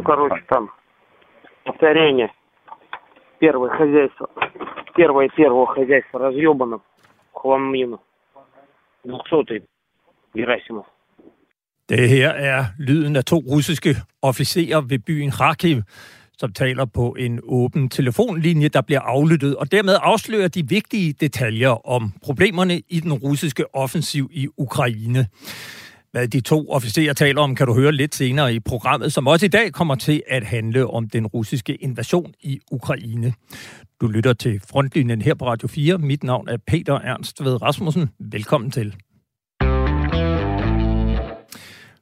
Ну, короче, там повторение. Первое хозяйство. Первое первого хозяйства разъебано. Хламину. Двухсотый. Герасимов. Det her er lyden af to russiske officerer ved byen Kharkiv, som taler på en åben telefonlinje, der bliver aflyttet, og dermed afslører de vigtige detaljer om problemerne i den russiske offensiv i Ukraine. Hvad de to officerer taler om, kan du høre lidt senere i programmet, som også i dag kommer til at handle om den russiske invasion i Ukraine. Du lytter til Frontlinjen her på Radio 4. Mit navn er Peter Ernst ved Rasmussen. Velkommen til.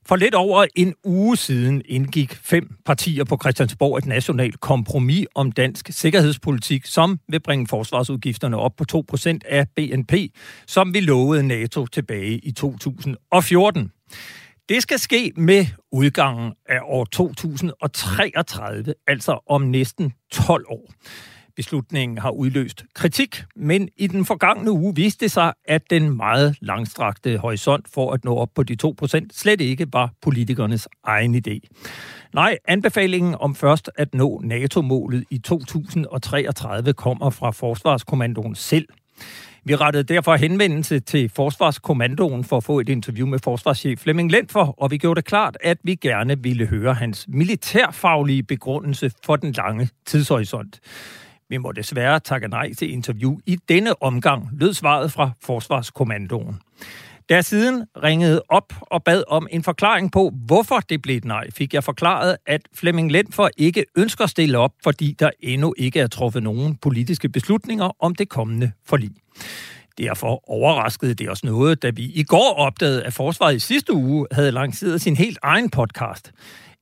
For lidt over en uge siden indgik fem partier på Christiansborg et nationalt kompromis om dansk sikkerhedspolitik, som vil bringe forsvarsudgifterne op på 2% af BNP, som vi lovede NATO tilbage i 2014. Det skal ske med udgangen af år 2033, altså om næsten 12 år. Beslutningen har udløst kritik, men i den forgangne uge viste det sig, at den meget langstrakte horisont for at nå op på de 2% slet ikke var politikernes egen idé. Nej, anbefalingen om først at nå NATO-målet i 2033 kommer fra Forsvarskommandoen selv. Vi rettede derfor henvendelse til Forsvarskommandoen for at få et interview med forsvarschef Flemming Lentfor, og vi gjorde det klart, at vi gerne ville høre hans militærfaglige begrundelse for den lange tidshorisont. Vi må desværre takke nej til interview i denne omgang, lød svaret fra Forsvarskommandoen. Da siden ringede op og bad om en forklaring på, hvorfor det blev et nej, fik jeg forklaret, at Flemming Lentfor ikke ønsker at stille op, fordi der endnu ikke er truffet nogen politiske beslutninger om det kommende forlig. Derfor overraskede det os noget, da vi i går opdagede, at Forsvaret i sidste uge havde lanceret sin helt egen podcast.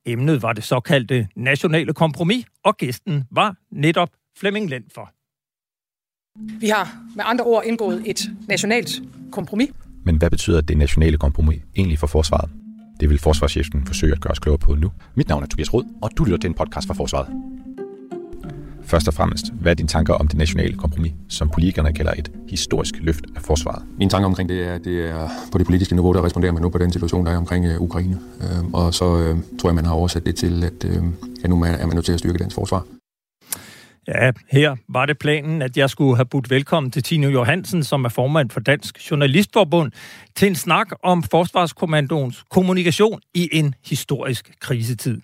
Emnet var det såkaldte nationale kompromis, og gæsten var netop Flemming Lend for. Vi har med andre ord indgået et nationalt kompromis. Men hvad betyder det nationale kompromis egentlig for forsvaret? Det vil forsvarschefen forsøge at gøre os klogere på nu. Mit navn er Tobias Rød, og du lytter til en podcast fra Forsvaret. Først og fremmest, hvad er dine tanker om det nationale kompromis, som politikerne kalder et historisk løft af forsvaret? Mine tanker omkring det er, det er på det politiske niveau, der responderer man nu på den situation, der er omkring uh, Ukraine. Uh, og så uh, tror jeg, man har oversat det til, at, uh, at nu er man nødt til at styrke dansk forsvar. Ja, her var det planen, at jeg skulle have budt velkommen til Tino Johansen, som er formand for Dansk Journalistforbund, til en snak om Forsvarskommandoens kommunikation i en historisk krisetid.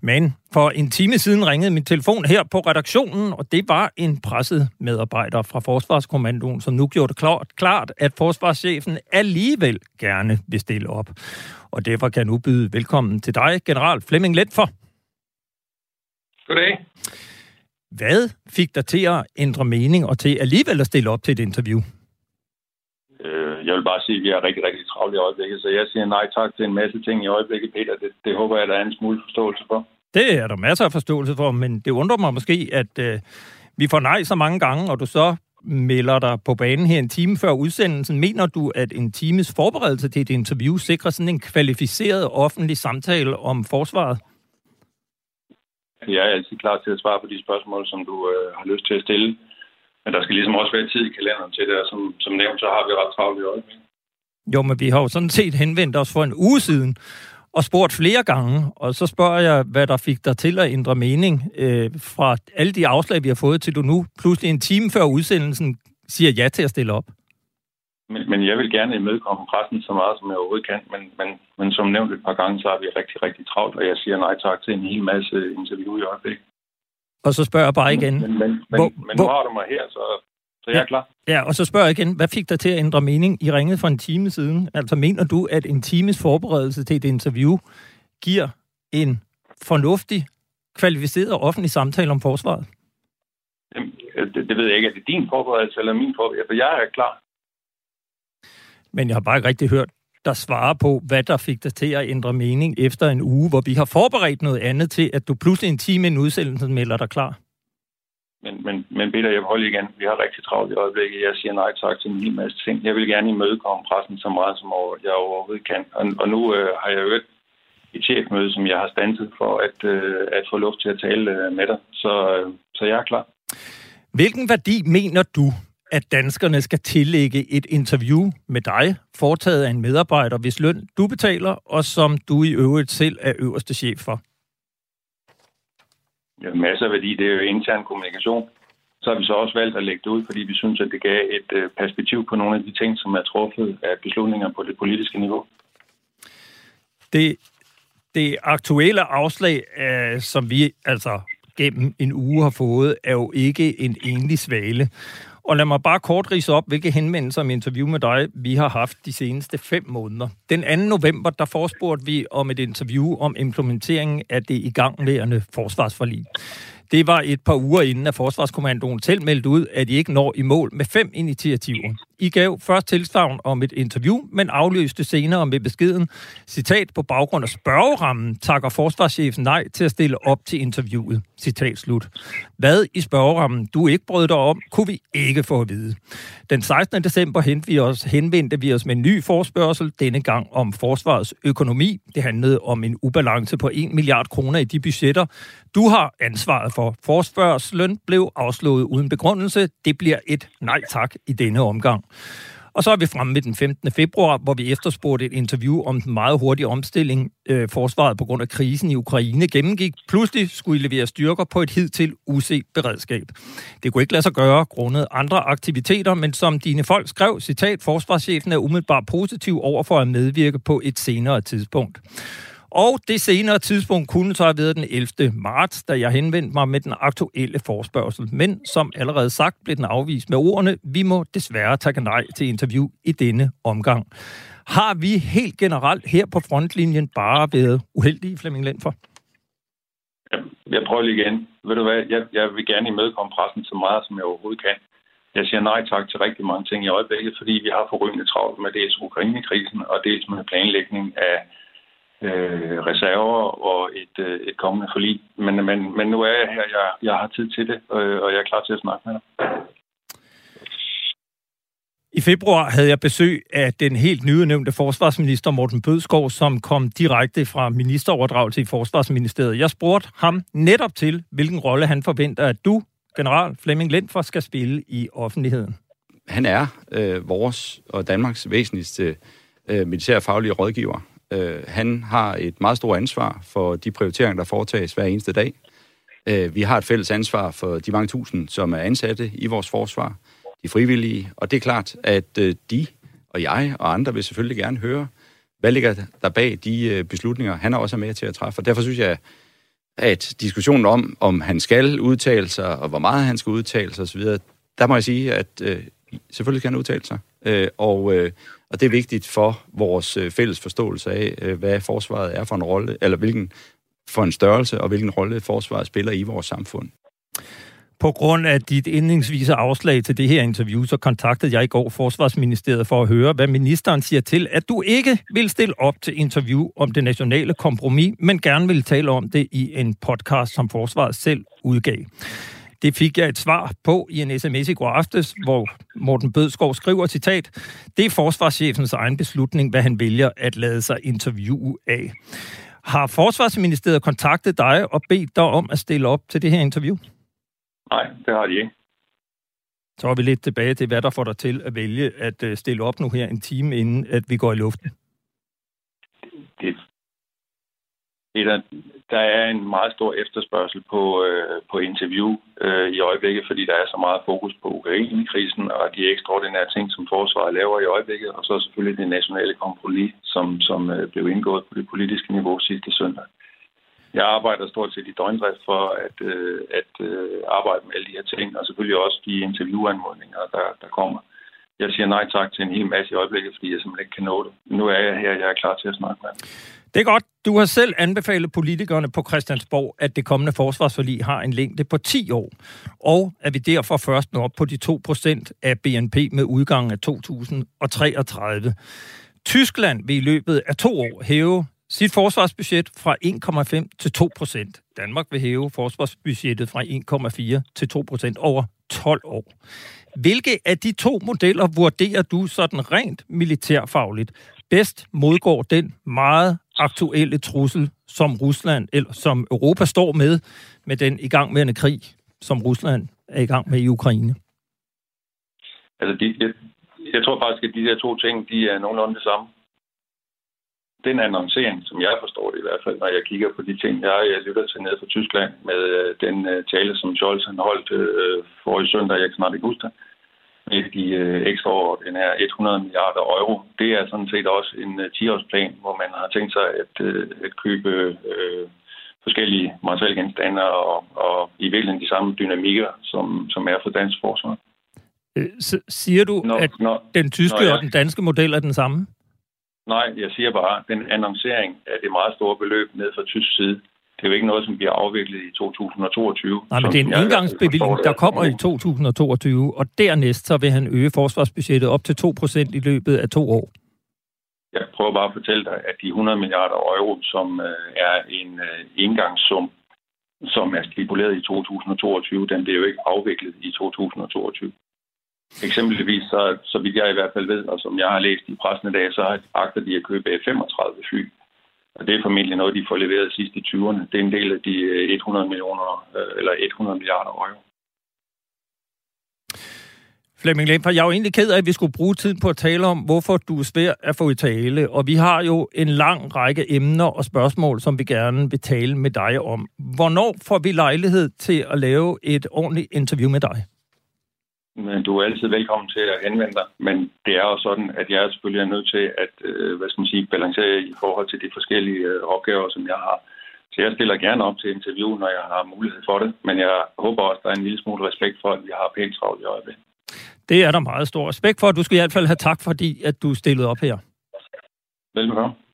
Men for en time siden ringede min telefon her på redaktionen, og det var en presset medarbejder fra Forsvarskommandoen, som nu gjorde det klart, klart at forsvarschefen alligevel gerne vil stille op. Og derfor kan jeg nu byde velkommen til dig, general Flemming Letfor. Goddag. Hvad fik dig til at ændre mening og til alligevel at stille op til et interview? Øh, jeg vil bare sige, at vi er rigtig, rigtig travlt i øjeblikket, så jeg siger nej tak til en masse ting i øjeblikket, Peter. Det, det håber jeg, der er en smule forståelse for. Det er der masser af forståelse for, men det undrer mig måske, at øh, vi får nej så mange gange, og du så melder dig på banen her en time før udsendelsen. Mener du, at en times forberedelse til et interview sikrer sådan en kvalificeret offentlig samtale om forsvaret? Altså, jeg er altid klar til at svare på de spørgsmål, som du øh, har lyst til at stille. Men der skal ligesom også være tid i kalenderen til det, og som, som nævnt, så har vi ret travlt i øjeblikket. Jo, men vi har jo sådan set henvendt os for en uge siden og spurgt flere gange, og så spørger jeg, hvad der fik dig til at ændre mening øh, fra alle de afslag, vi har fået, til du nu pludselig en time før udsendelsen siger ja til at stille op. Men, men jeg vil gerne imødekomme pressen så meget, som jeg overhovedet kan. Men, men, men som nævnt et par gange, så er vi rigtig, rigtig travlt, og jeg siger nej tak til en hel masse interview i øjeblikket. Og så spørger jeg bare igen. Men, men, men, hvor, men nu har du mig her, så, så jeg er klar. Ja, og så spørger jeg igen, hvad fik dig til at ændre mening i ringet for en time siden? Altså mener du, at en times forberedelse til et interview giver en fornuftig, kvalificeret og offentlig samtale om forsvaret? Jamen, det, det ved jeg ikke. Er det din forberedelse eller min forberedelse? For jeg er klar men jeg har bare ikke rigtig hørt der svarer på, hvad der fik dig til at ændre mening efter en uge, hvor vi har forberedt noget andet til, at du pludselig en time inden udsendelsen melder dig klar. Men, men, men Peter, jeg vil holde igen. Vi har rigtig travlt i øjeblikket. Jeg siger nej tak til en hel masse ting. Jeg vil gerne imødekomme pressen så meget, som jeg overhovedet kan. Og, og nu øh, har jeg jo et chefmøde, som jeg har standset for at, øh, at få luft til at tale øh, med dig. Så, øh, så jeg er klar. Hvilken værdi mener du, at danskerne skal tillægge et interview med dig, foretaget af en medarbejder, hvis løn du betaler, og som du i øvrigt selv er øverste chef for? masser af værdi. Det er jo intern kommunikation. Så har vi så også valgt at lægge det ud, fordi vi synes, at det gav et øh, perspektiv på nogle af de ting, som er truffet af beslutninger på det politiske niveau. Det, det aktuelle afslag, øh, som vi altså gennem en uge har fået, er jo ikke en enlig svale. Og lad mig bare kort rise op, hvilke henvendelser om interview med dig, vi har haft de seneste fem måneder. Den 2. november, der forespurgte vi om et interview om implementeringen af det igangværende forsvarsforlig. Det var et par uger inden, at Forsvarskommandoen selv meldte ud, at de ikke når i mål med fem initiativer. I gav først tilsavn om et interview, men afløste senere med beskeden, citat, på baggrund af spørgerammen, takker forsvarschefen nej til at stille op til interviewet. Citat slut. Hvad i spørgerammen du ikke brød dig om, kunne vi ikke få at vide. Den 16. december henvendte vi os, henvendte vi os med en ny forspørgsel, denne gang om forsvarets økonomi. Det handlede om en ubalance på 1 milliard kroner i de budgetter, du har ansvaret for. Forspørgselen blev afslået uden begrundelse. Det bliver et nej tak i denne omgang. Og så er vi fremme med den 15. februar, hvor vi efterspurgte et interview om den meget hurtige omstilling, øh, forsvaret på grund af krisen i Ukraine gennemgik. Pludselig skulle I levere styrker på et hidtil uset beredskab. Det kunne ikke lade sig gøre grundet andre aktiviteter, men som dine folk skrev, citat, forsvarschefen er umiddelbart positiv over for at medvirke på et senere tidspunkt. Og det senere tidspunkt kunne så have været den 11. marts, da jeg henvendte mig med den aktuelle forspørgsel. Men som allerede sagt blev den afvist med ordene, vi må desværre takke nej til interview i denne omgang. Har vi helt generelt her på frontlinjen bare været uheldige, Flemming Lendfor? Jeg prøver lige igen. Ved du hvad, jeg, jeg vil gerne imødekomme pressen så meget, som jeg overhovedet kan. Jeg siger nej tak til rigtig mange ting i øjeblikket, fordi vi har forrygende travlt med dels Ukraine-krisen og dels med planlægning af øh, reserver og et, øh, et kommende forlig. Men, men, men nu er jeg her, jeg, jeg har tid til det, øh, og jeg er klar til at snakke med dig. I februar havde jeg besøg af den helt nyudnævnte forsvarsminister Morten Bødskov, som kom direkte fra ministeroverdragelse i Forsvarsministeriet. Jeg spurgte ham netop til, hvilken rolle han forventer, at du, general Flemming Lindfor, skal spille i offentligheden. Han er øh, vores og Danmarks væsentligste øh, militærfaglige rådgiver. Øh, han har et meget stort ansvar for de prioriteringer, der foretages hver eneste dag. Øh, vi har et fælles ansvar for de mange tusind, som er ansatte i vores forsvar, de frivillige, og det er klart, at øh, de og jeg og andre vil selvfølgelig gerne høre, hvad ligger der bag de øh, beslutninger, han er også med til at træffe. Og derfor synes jeg, at diskussionen om, om han skal udtale sig, og hvor meget han skal udtale sig osv., der må jeg sige, at øh, selvfølgelig skal han udtale sig. Øh, og øh, og det er vigtigt for vores øh, fælles forståelse af, øh, hvad forsvaret er for en rolle, eller hvilken for en størrelse, og hvilken rolle forsvaret spiller i vores samfund. På grund af dit indlingsvise afslag til det her interview, så kontaktede jeg i går Forsvarsministeriet for at høre, hvad ministeren siger til, at du ikke vil stille op til interview om det nationale kompromis, men gerne vil tale om det i en podcast, som Forsvaret selv udgav. Det fik jeg et svar på i en sms i går aftes, hvor Morten Bødskov skriver, citat, det er forsvarschefens egen beslutning, hvad han vælger at lade sig interviewe af. Har Forsvarsministeriet kontaktet dig og bedt dig om at stille op til det her interview? Nej, det har de ikke. Så er vi lidt tilbage til, hvad der får dig til at vælge at øh, stille op nu her en time, inden at vi går i luften. Det, det der, der er en meget stor efterspørgsel på, øh, på interview øh, i øjeblikket, fordi der er så meget fokus på Ukraine-krisen og de ekstraordinære ting, som forsvaret laver i øjeblikket, og så selvfølgelig det nationale kompromis, som, som øh, blev indgået på det politiske niveau sidste søndag. Jeg arbejder stort set i døgndrift for at, øh, at øh, arbejde med alle de her ting, og selvfølgelig også de interviewanmodninger, der, der kommer. Jeg siger nej tak til en hel masse i øjeblikket, fordi jeg simpelthen ikke kan nå det. Nu er jeg her, jeg er klar til at snakke med det er godt. Du har selv anbefalet politikerne på Christiansborg, at det kommende forsvarsforlig har en længde på 10 år, og at vi derfor først når op på de 2% af BNP med udgangen af 2033. Tyskland vil i løbet af to år hæve sit forsvarsbudget fra 1,5 til 2 procent. Danmark vil hæve forsvarsbudgettet fra 1,4 til 2 procent over 12 år. Hvilke af de to modeller vurderer du sådan rent militærfagligt bedst modgår den meget aktuelle trussel, som Rusland eller som Europa står med, med den igangværende krig, som Rusland er i gang med i Ukraine? Altså, de, jeg, jeg tror faktisk, at de her to ting, de er nogenlunde det samme. den annoncering, som jeg forstår det i hvert fald, når jeg kigger på de ting, jeg, jeg lytter til nede fra Tyskland med øh, den øh, tale, som Scholz han holdt øh, øh for i søndag, jeg kan snart ikke huske det, med de øh, ekstraordinære 100 milliarder euro. Det er sådan set også en øh, 10-årsplan, hvor man har tænkt sig at, øh, at købe øh, forskellige materielgenstande og, og i virkeligheden de samme dynamikker, som, som er for dansk forsvar. Øh, siger du, når, at når, den tyske jeg... og den danske model er den samme? Nej, jeg siger bare, at den annoncering af det meget store beløb ned fra tysk side, det er jo ikke noget, som bliver afviklet i 2022. Nej, men det er en indgangsbevilling, der kommer i 2022, og dernæst så vil han øge forsvarsbudgettet op til 2% i løbet af to år. Jeg prøver bare at fortælle dig, at de 100 milliarder euro, som øh, er en øh, indgangssum, som er stipuleret i 2022, den bliver jo ikke afviklet i 2022. Eksempelvis, så, så vidt jeg i hvert fald ved, og som jeg har læst i pressen i dag, så agter de at købe F-35 fly. Og det er formentlig noget, de får leveret sidst i 20'erne. Det er en del af de øh, 100 millioner, øh, eller 100 milliarder euro. Flemming Lemper, jeg er jo egentlig ked af, at vi skulle bruge tid på at tale om, hvorfor du er svær at få i tale. Og vi har jo en lang række emner og spørgsmål, som vi gerne vil tale med dig om. Hvornår får vi lejlighed til at lave et ordentligt interview med dig? Men du er altid velkommen til at henvende dig. Men det er jo sådan, at jeg selvfølgelig er nødt til at øh, hvad skal man sige, balancere i forhold til de forskellige øh, opgaver, som jeg har. Så jeg stiller gerne op til interview, når jeg har mulighed for det. Men jeg håber også, at der er en lille smule respekt for, at vi har pænt travlt i øjeblikket. Det er der meget stor respekt for. Du skal i hvert fald have tak, fordi at du stillede op her. Velkommen.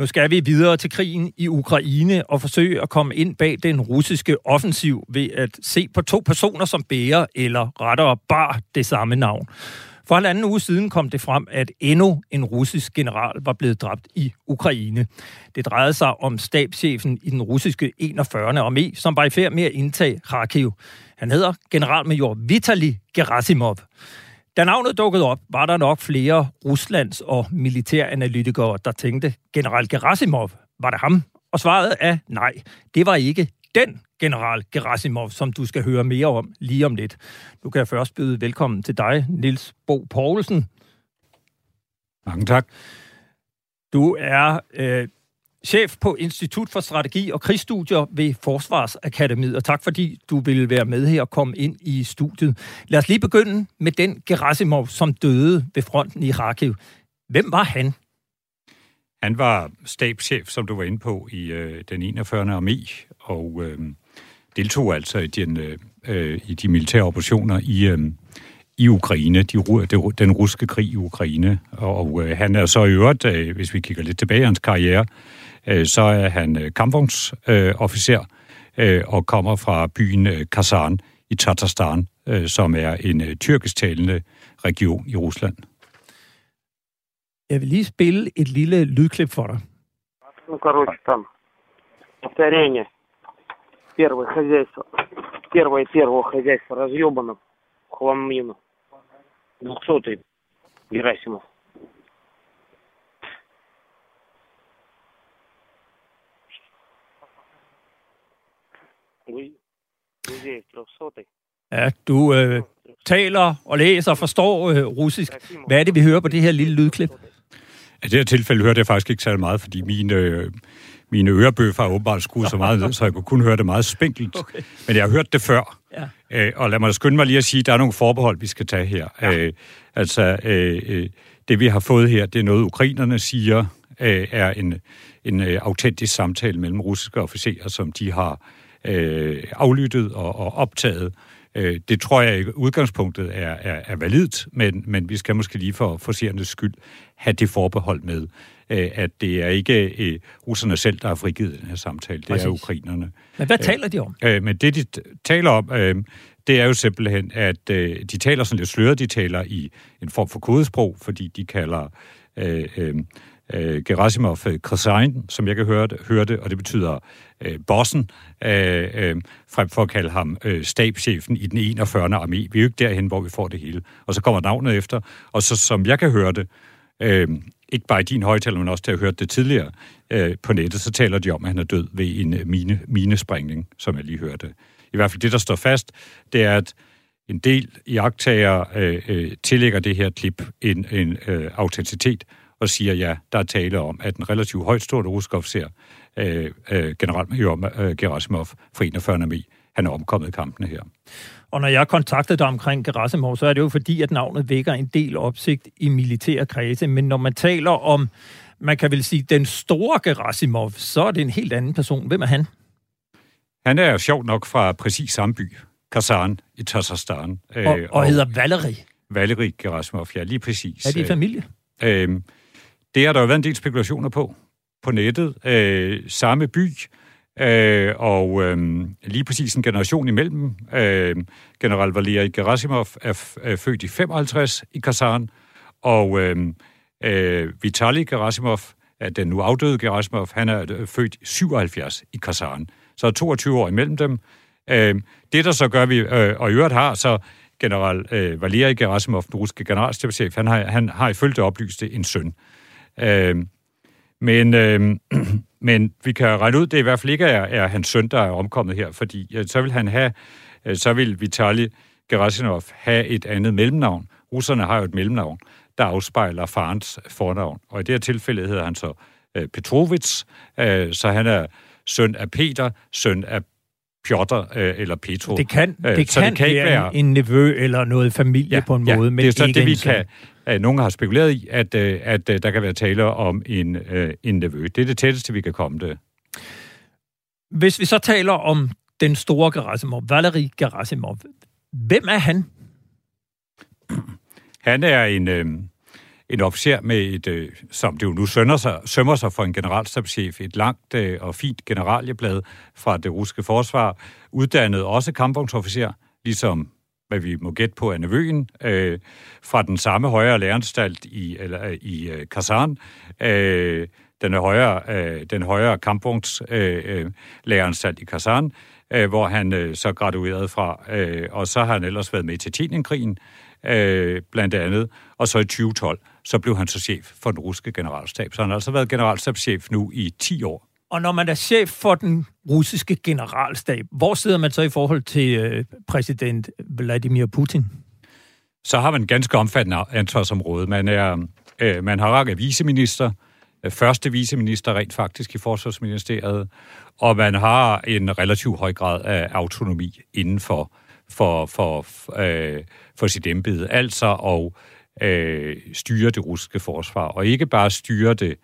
Nu skal vi videre til krigen i Ukraine og forsøge at komme ind bag den russiske offensiv ved at se på to personer, som bærer eller rettere bar det samme navn. For en anden uge siden kom det frem, at endnu en russisk general var blevet dræbt i Ukraine. Det drejede sig om stabschefen i den russiske 41. armé, som var i færd med at indtage Kharkiv. Han hedder generalmajor Vitali Gerasimov. Da navnet dukkede op, var der nok flere Ruslands og militæranalytikere, der tænkte, general Gerasimov, var det ham? Og svaret er nej, det var ikke den general Gerasimov, som du skal høre mere om lige om lidt. Nu kan jeg først byde velkommen til dig, Nils Bo Poulsen. Mange tak. Du er øh, chef på Institut for Strategi og Krigsstudier ved Forsvarsakademiet, og tak fordi du ville være med her og komme ind i studiet. Lad os lige begynde med den Gerasimov, som døde ved fronten i Kharkiv. Hvem var han? Han var stabschef, som du var inde på, i øh, den 41. armé, og øh, deltog altså i, den, øh, øh, i de militære operationer i, øh, i Ukraine, de, den russiske krig i Ukraine. Og øh, han er så i øvrigt, øh, hvis vi kigger lidt tilbage i hans karriere, øh, så er han øh, kampvognsofficer øh, og kommer fra byen øh, Kazan i Tatarstan, øh, som er en øh, tyrkisktalende region i Rusland. Jeg vil lige spille et lille lydklip for dig. Ну, короче, там повторение. Первое хозяйство. Первое первого хозяйства разъебано. Хламину. Двухсотый Герасимов. Ja, du øh, taler og læser og forstår øh, russisk. Hvad er det, vi hører på det her lille lydklip? I det her tilfælde hørte jeg faktisk ikke særlig meget, fordi mine, øh, mine ørebøffer er åbenbart skruet så meget ned, så jeg kunne kun høre det meget spinkelt. Okay. Men jeg har hørt det før. Ja. Øh, og lad mig skynde mig lige at sige, at der er nogle forbehold, vi skal tage her. Ja. Øh, altså, øh, øh, det vi har fået her, det er noget, ukrainerne siger, øh, er en, en øh, autentisk samtale mellem russiske officerer, som de har øh, aflyttet og, og optaget. Øh, det tror jeg i udgangspunktet er, er, er validt, men, men vi skal måske lige for forserende skyld have det forbehold med, øh, at det er ikke øh, russerne selv, der har frigivet den her samtale, det Præcis. er ukrainerne. Men hvad taler de om? Øh, men det, de taler om, øh, det er jo simpelthen, at øh, de taler sådan lidt sløret, de taler i en form for kodesprog, fordi de kalder øh, øh, øh, Gerasimov øh, Krasain, som jeg kan høre det, høre det og det betyder øh, bossen, øh, øh, frem for at kalde ham øh, stabschefen i den 41. armé. Vi er jo ikke derhen, hvor vi får det hele. Og så kommer navnet efter, og så som jeg kan høre det, øh, ikke bare i din højtaler, men også til at have hørt det tidligere øh, på nettet, så taler de om, at han er død ved en øh, mine, minesprængning, som jeg lige hørte. I hvert fald det, der står fast, det er, at en del jagttager øh, øh, tillægger det her klip en, en øh, autenticitet og siger, ja, der er tale om, at en relativt højtstående russisk officer, øh, øh, generalmajor øh, Gerasimov fra 41. armé, han er omkommet i kampene her. Og når jeg kontaktede dig omkring Gerasimov, så er det jo fordi, at navnet vækker en del opsigt i militære kredse. Men når man taler om, man kan vel sige, den store Gerasimov, så er det en helt anden person. Hvem er han? Han er sjov nok fra præcis samme by, Kazan i Tazarstan. Og, og, og hedder Valeri. Valeri Gerasimov, ja, lige præcis. Er det i familie? Øh, det har der jo været en del spekulationer på, på nettet. Øh, samme by, øh, og øh, lige præcis en generation imellem. Øh, general Valeri Gerasimov er, er født i 55 i Kazan, og øhm, øh, øh, Vitali Gerasimov, den nu afdøde Gerasimov, han er øh, født 77 i Kazan. Så er 22 år imellem dem. Øh, det, der så gør vi, øh, og i øvrigt har så general øh, Valeri Gerasimov, den russiske generalstabschef, han har, han har ifølge det oplyste en søn. Øh, men, øh, men vi kan regne ud, det i hvert fald ikke er, er hans søn, der er omkommet her, fordi ja, så vil han have, øh, så vil Vitali Gerasimov have et andet mellemnavn. Russerne har jo et mellemnavn, der afspejler farens fornavn, og i det her tilfælde hedder han så øh, Petrovits, øh, så han er søn af Peter, søn af Piotr øh, eller Petro. Det kan, det øh, så kan, det kan være en, en nevø eller noget familie ja, på en ja, måde, men det er så ikke det, vi kan, at nogen har spekuleret i, at, øh, at, at der kan være tale om en, øh, en nevø. Det er det tætteste, vi kan komme det. Hvis vi så taler om den store Gerasimov, Valery Gerasimov, hvem er han? Han er en, øh, en officer med et, øh, som det jo nu sømmer sig, sømmer sig for en generalstabschef, et langt øh, og fint generalieblad fra det russiske forsvar, uddannet også kampvognsofficer, ligesom hvad vi må gætte på er nevøen, øh, fra den samme højere læreranstalt i, eller, øh, i øh, Kazan, øh, den højere, øh, den højere kampvognslæreranstalt øh, øh i Kazan, øh, hvor han øh, så graduerede fra, øh, og så har han ellers været med til Tjenienkrigen, øh, blandt andet, og så i 2012, så blev han så chef for den russiske generalstab. Så han har altså været generalstabschef nu i 10 år. Og når man er chef for den russiske generalstab, hvor sidder man så i forhold til øh, præsident Vladimir Putin? Så har man ganske omfattende ansvarsområde. Man, er, øh, man har række viceminister, øh, første viceminister rent faktisk i Forsvarsministeriet, og man har en relativt høj grad af autonomi inden for, for, for, øh, for sit embede. Altså at øh, styre det russiske forsvar, og ikke bare styre det øh,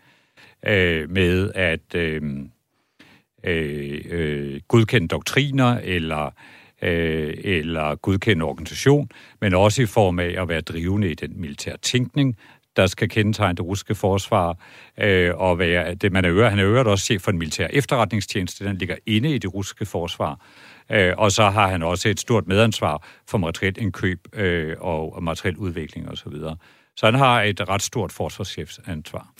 Øh, med at øh, øh, øh, godkende doktriner eller øh, eller godkende organisation, men også i form af at være drivende i den militære tænkning, der skal kendetegne det russiske forsvar, øh, og være, det, man er han er øvrigt også chef for en militær efterretningstjeneste, den ligger inde i det russiske forsvar, øh, og så har han også et stort medansvar for materielindkøb øh, og, og osv. Så, videre. så han har et ret stort forsvarschefsansvar.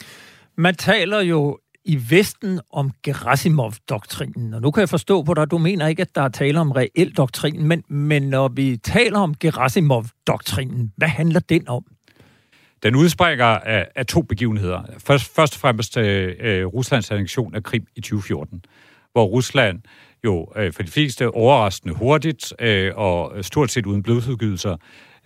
Man taler jo i Vesten om Gerasimov-doktrinen, og nu kan jeg forstå på dig, du mener ikke, at der er tale om reel doktrin, men, men når vi taler om Gerasimov-doktrinen, hvad handler den om? Den udspringer af, af to begivenheder. Først, først og fremmest øh, øh Ruslands annektion af Krim i 2014, hvor Rusland jo øh, for de fleste overraskende hurtigt øh, og stort set uden blodudgydelser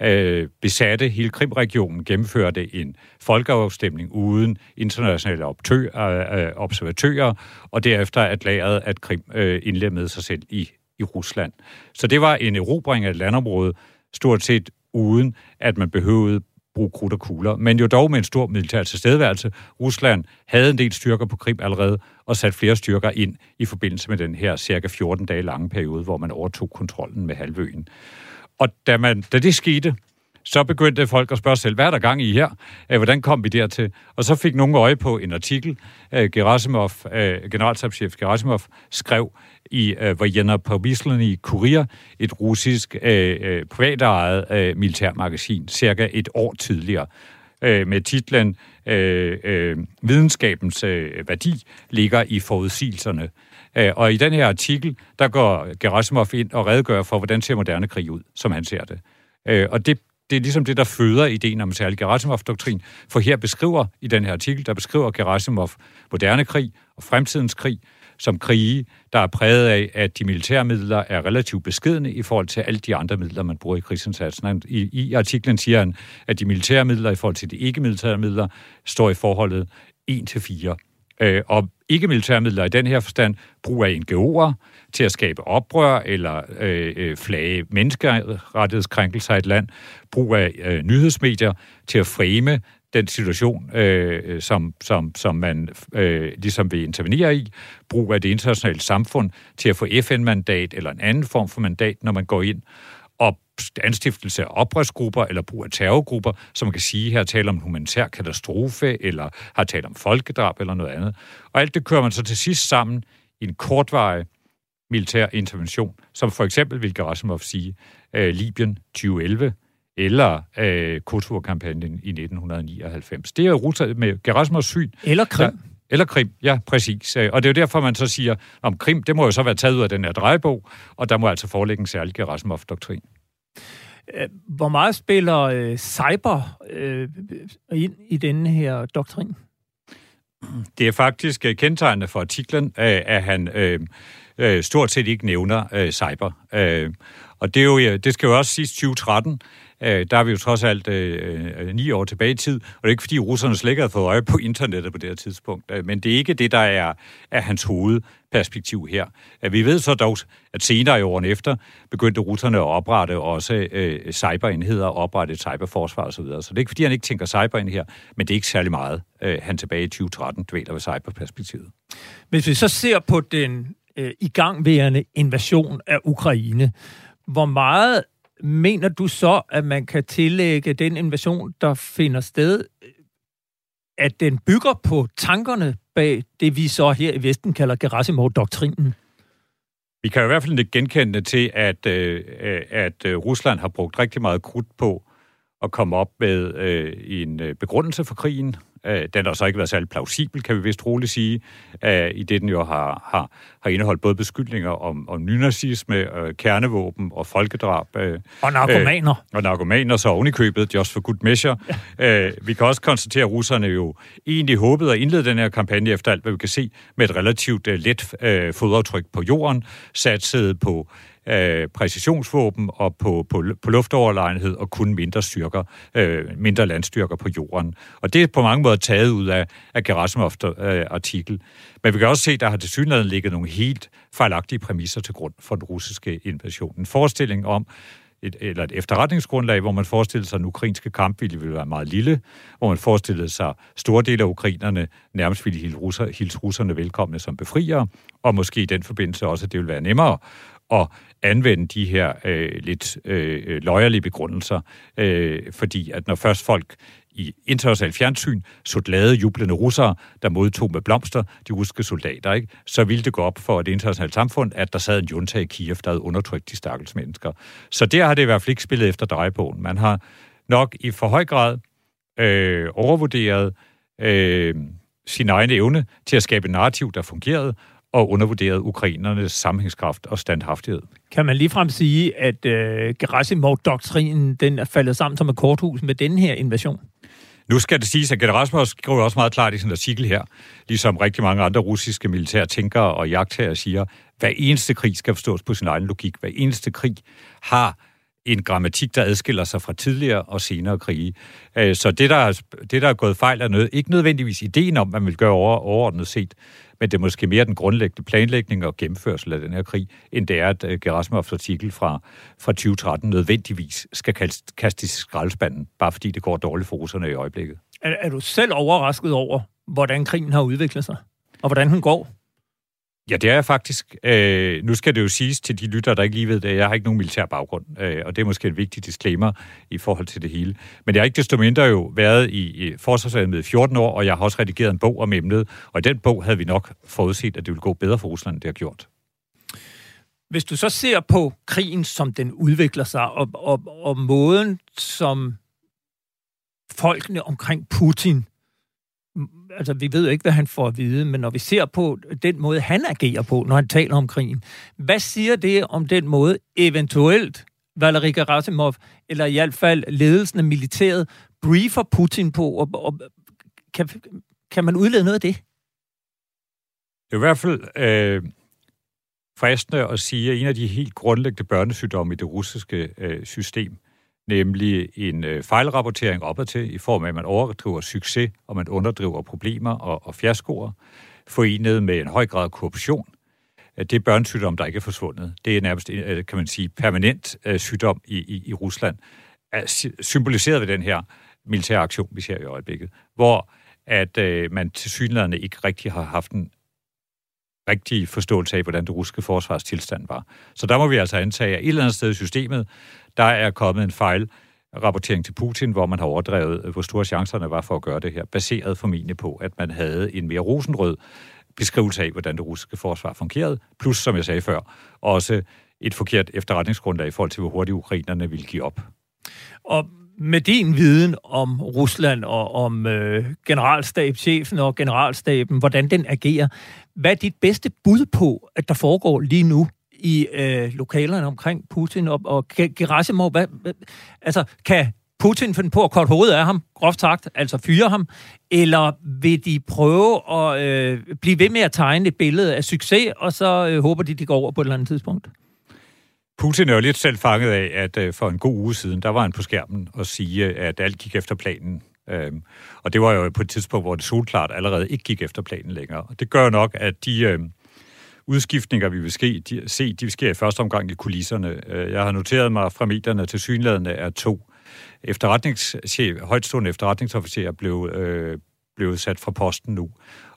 øh, besatte hele Krimregionen, gennemførte en folkeafstemning uden internationale optø- øh, øh observatører, og derefter erklærede, at Krim øh, indlemmede sig selv i, i Rusland. Så det var en erobring af et landområde, stort set uden at man behøvede bruge krudt og kugler, men jo dog med en stor militær tilstedeværelse. Rusland havde en del styrker på Krim allerede, og satte flere styrker ind i forbindelse med den her cirka 14 dage lange periode, hvor man overtog kontrollen med halvøen. Og da, man, da det skete, så begyndte folk at spørge sig selv, hvad er der gang i her? Øh, hvordan kom vi dertil? Og så fik nogen øje på en artikel, øh, Gerasimov, øh, generalstabschef Gerasimov skrev i Vojena Povislany Kurier, et russisk privatejet militærmagasin, cirka et år tidligere, med titlen Videnskabens værdi ligger i forudsigelserne. Øh, og i den her artikel, der går Gerasimov ind og redegør for, hvordan ser moderne krig ud, som han ser det. Øh, og det det er ligesom det, der føder ideen om en særlig Gerasimov-doktrin. For her beskriver, i den her artikel, der beskriver Gerasimov moderne krig og fremtidens krig som krige, der er præget af, at de militære midler er relativt beskedne i forhold til alle de andre midler, man bruger i krigsindsatsen. I, I artiklen siger han, at de militære midler i forhold til de ikke-militære midler står i forholdet 1 til 4. Øh, og ikke-militære midler i den her forstand, brug af NGO'er til at skabe oprør eller øh, øh flage menneskerettighedskrænkelser i et land, brug af øh, nyhedsmedier til at fremme den situation, øh, som, som, som man øh, ligesom vil intervenere i, brug af det internationale samfund til at få FN-mandat eller en anden form for mandat, når man går ind, anstiftelse af oprørsgrupper eller brug af terrorgrupper, som man kan sige her taler om en humanitær katastrofe, eller har talt om folkedrab eller noget andet. Og alt det kører man så til sidst sammen i en kortvarig militær intervention, som for eksempel vil Gerasimov sige, øh, Libyen 2011, eller øh, Kosovo-kampagnen i 1999. Det er jo med Gerasimovs syn. Eller Krim. Der, eller Krim, ja, præcis. Øh, og det er jo derfor, man så siger, om Krim, det må jo så være taget ud af den her drejebog, og der må altså forelægge en særlig Gerasimov-doktrin. Øh, hvor meget spiller øh, cyber øh, ind i denne her doktrin? Det er faktisk øh, kendetegnende for artiklen, øh, at han øh, øh, stort set ikke nævner øh, cyber. Øh, og det, er jo, det skal jo også siges 2013, Øh, der er vi jo trods alt øh, øh, ni år tilbage i tid, og det er ikke fordi russerne slet ikke havde fået øje på internettet på det her tidspunkt, øh, men det er ikke det, der er, er hans hovedperspektiv her. Øh, vi ved så dog, at senere i årene efter begyndte russerne at oprette også øh, cyberenheder oprette cyberforsvar osv. Så, videre. så det er ikke fordi, han ikke tænker cyber ind her, men det er ikke særlig meget, øh, han tilbage i 2013 dvæler ved cyberperspektivet. Hvis vi så ser på den øh, igangværende invasion af Ukraine, hvor meget mener du så, at man kan tillægge den invasion, der finder sted, at den bygger på tankerne bag det, vi så her i Vesten kalder Gerasimov-doktrinen? Vi kan i hvert fald ikke genkende det til, at, øh, at øh, Rusland har brugt rigtig meget krudt på at komme op med øh, en øh, begrundelse for krigen, Øh, den har så ikke været særlig plausibel, kan vi vist roligt sige, øh, i det den jo har, har, har indeholdt både beskyldninger om, om nynazisme, øh, kernevåben og folkedrab. Øh, og narkomaner. Øh, og narkomaner, så ovenikøbet, just for good measure. Øh, vi kan også konstatere, at russerne jo egentlig håbede at indlede den her kampagne efter alt, hvad vi kan se, med et relativt øh, let øh, fodaftryk på jorden, satsede på øh, præcisionsvåben og på, på, på luftoverlegenhed og kun mindre styrker, øh, mindre landstyrker på jorden. Og det er på mange måder taget ud af, af Gerasimov-artikel. Øh, Men vi kan også se, at der har til synligheden ligget nogle helt fejlagtige præmisser til grund for den russiske invasion. En forestilling om, et, eller et efterretningsgrundlag, hvor man forestillede sig, at den ukrainske kampvilje ville være meget lille, hvor man forestillede sig, at store dele af ukrainerne nærmest ville hilse, russer, hilse russerne velkomne som befriere, og måske i den forbindelse også, at det ville være nemmere at anvende de her øh, lidt øh, løjerlige begrundelser, øh, fordi at når først folk i internationalt fjernsyn så glade, jublende russere, der modtog med blomster de russiske soldater, ikke? så ville det gå op for det internationale samfund, at der sad en junta i Kiev, der havde undertrykt de stakkels mennesker. Så der har det i hvert fald ikke spillet efter drejebogen. Man har nok i for høj grad øh, overvurderet øh, sin egen evne til at skabe et narrativ, der fungerede, og undervurderet ukrainernes sammenhængskraft og standhaftighed. Kan man ligefrem sige, at øh, Gerasimov-doktrinen den er faldet sammen som et korthus med den her invasion? Nu skal det siges, at Gerasimov skriver også meget klart i sin artikel her, ligesom rigtig mange andre russiske militære tænkere og jagttager siger, hver eneste krig skal forstås på sin egen logik. Hver eneste krig har en grammatik, der adskiller sig fra tidligere og senere krige. Øh, så det, der er, det, der er gået fejl, er noget, ikke nødvendigvis ideen om, hvad man vil gøre over, overordnet set, men det er måske mere den grundlæggende planlægning og gennemførsel af den her krig, end det er, at øh, Gerasimovs artikel fra, fra 2013 nødvendigvis skal kastes i skraldespanden, bare fordi det går dårligt for russerne i øjeblikket. Er, er du selv overrasket over, hvordan krigen har udviklet sig, og hvordan den går? Ja, det er jeg faktisk. Øh, nu skal det jo siges til de lytter, der ikke lige ved det, jeg har ikke nogen militær baggrund, øh, og det er måske en vigtig disclaimer i forhold til det hele. Men jeg har ikke desto mindre jo været i, i forsvarsvalget i 14 år, og jeg har også redigeret en bog om emnet, og i den bog havde vi nok forudset, at det ville gå bedre for Rusland, end det har gjort. Hvis du så ser på krigen, som den udvikler sig, og, og, og måden, som folkene omkring Putin altså vi ved jo ikke, hvad han får at vide, men når vi ser på den måde, han agerer på, når han taler om krigen, hvad siger det om den måde, eventuelt Valery Gerasimov, eller i hvert fald ledelsen af militæret, briefer Putin på, og, og kan, kan man udlede noget af det? Det er i hvert fald øh, fristende at sige, at en af de helt grundlæggende børnesygdomme i det russiske øh, system, nemlig en øh, fejlrapportering opad til, i form af, at man overdriver succes, og man underdriver problemer og, og fiaskoer, forenet med en høj grad af korruption. Det er børnesygdom, der ikke er forsvundet. Det er nærmest, øh, kan man sige, permanent øh, sygdom i, i, i Rusland, er symboliseret ved den her militære aktion, vi ser i øjeblikket, hvor at øh, man til synligheden ikke rigtig har haft en rigtig forståelse af, hvordan det russiske forsvars tilstand var. Så der må vi altså antage, at et eller andet sted i systemet, der er kommet en fejl rapportering til Putin, hvor man har overdrevet, øh, hvor store chancerne var for at gøre det her, baseret formentlig på, at man havde en mere rosenrød beskrivelse af, hvordan det russiske forsvar fungerede, plus, som jeg sagde før, også et forkert efterretningsgrundlag i forhold til, hvor hurtigt ukrainerne ville give op. Og med din viden om Rusland og om øh, generalstabschefen og generalstaben, hvordan den agerer, hvad er dit bedste bud på, at der foregår lige nu i øh, lokalerne omkring Putin og, og Gerasimov? Hvad, hvad, altså, kan Putin finde på at korte hovedet af ham, groft sagt, altså fyre ham, eller vil de prøve at øh, blive ved med at tegne et billede af succes, og så øh, håber de, de går over på et eller andet tidspunkt? Putin er jo lidt selv fanget af, at øh, for en god uge siden, der var han på skærmen og sige, at alt gik efter planen. Øhm, og det var jo på et tidspunkt, hvor det solklart allerede ikke gik efter planen længere. Og det gør nok, at de øh, udskiftninger, vi vil ske, de, se, de vil ske i første omgang i kulisserne. Øh, jeg har noteret mig fra medierne til synlædende er to efterretningschef, højtstående efterretningsofficerer blev, øh, blev sat fra posten nu.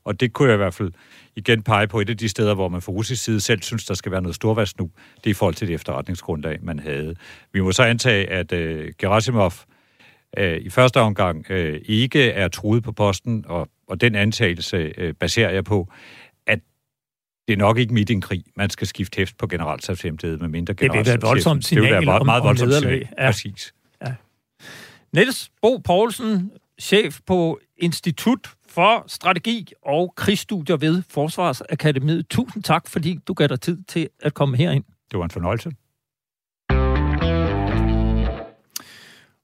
Og det kunne jeg i hvert fald igen pege på et af de steder, hvor man fra russisk side selv synes, der skal være noget storvast nu. Det er i forhold til det efterretningsgrundlag, man havde. Vi må så antage, at øh, Gerasimov øh, i første omgang øh, ikke er truet på posten, og, og den antagelse øh, baserer jeg på, det er nok ikke midt i en krig, man skal skifte hæft på generalstabshemmelighed, med mindre generalstabshemmelighed. Det vil være et voldsomt signal det vil være meget, meget voldsomt signal. Ja. Præcis. Ja. Niels Bo Poulsen, chef på Institut for Strategi og Krigsstudier ved Forsvarsakademiet. Tusind tak, fordi du gav dig tid til at komme herind. Det var en fornøjelse.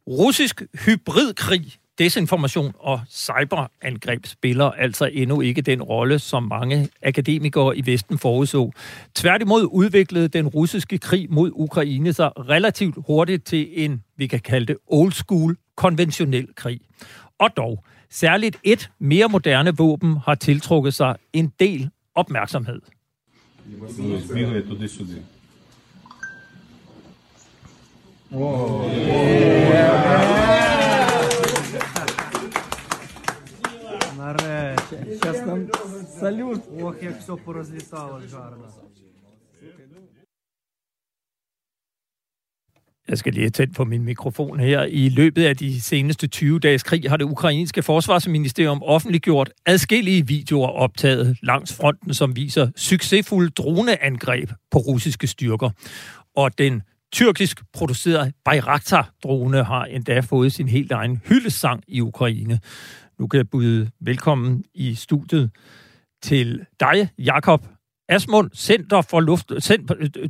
Russisk hybridkrig, Desinformation og cyberangreb spiller altså endnu ikke den rolle, som mange akademikere i Vesten forudså. Tværtimod udviklede den russiske krig mod Ukraine sig relativt hurtigt til en, vi kan kalde det old school, konventionel krig. Og dog, særligt et mere moderne våben har tiltrukket sig en del opmærksomhed. Wow. Yeah. Зараз нам салют. Ох, як все порозвісалось гарно. Jeg skal lige tænde på min mikrofon her. I løbet af de seneste 20 dages krig har det ukrainske forsvarsministerium offentliggjort adskillige videoer optaget langs fronten, som viser succesfulde droneangreb på russiske styrker. Og den tyrkisk producerede Bayraktar-drone har endda fået sin helt egen hyldesang i Ukraine. Nu kan jeg byde velkommen i studiet til dig, Jakob Asmund, Center for Luft,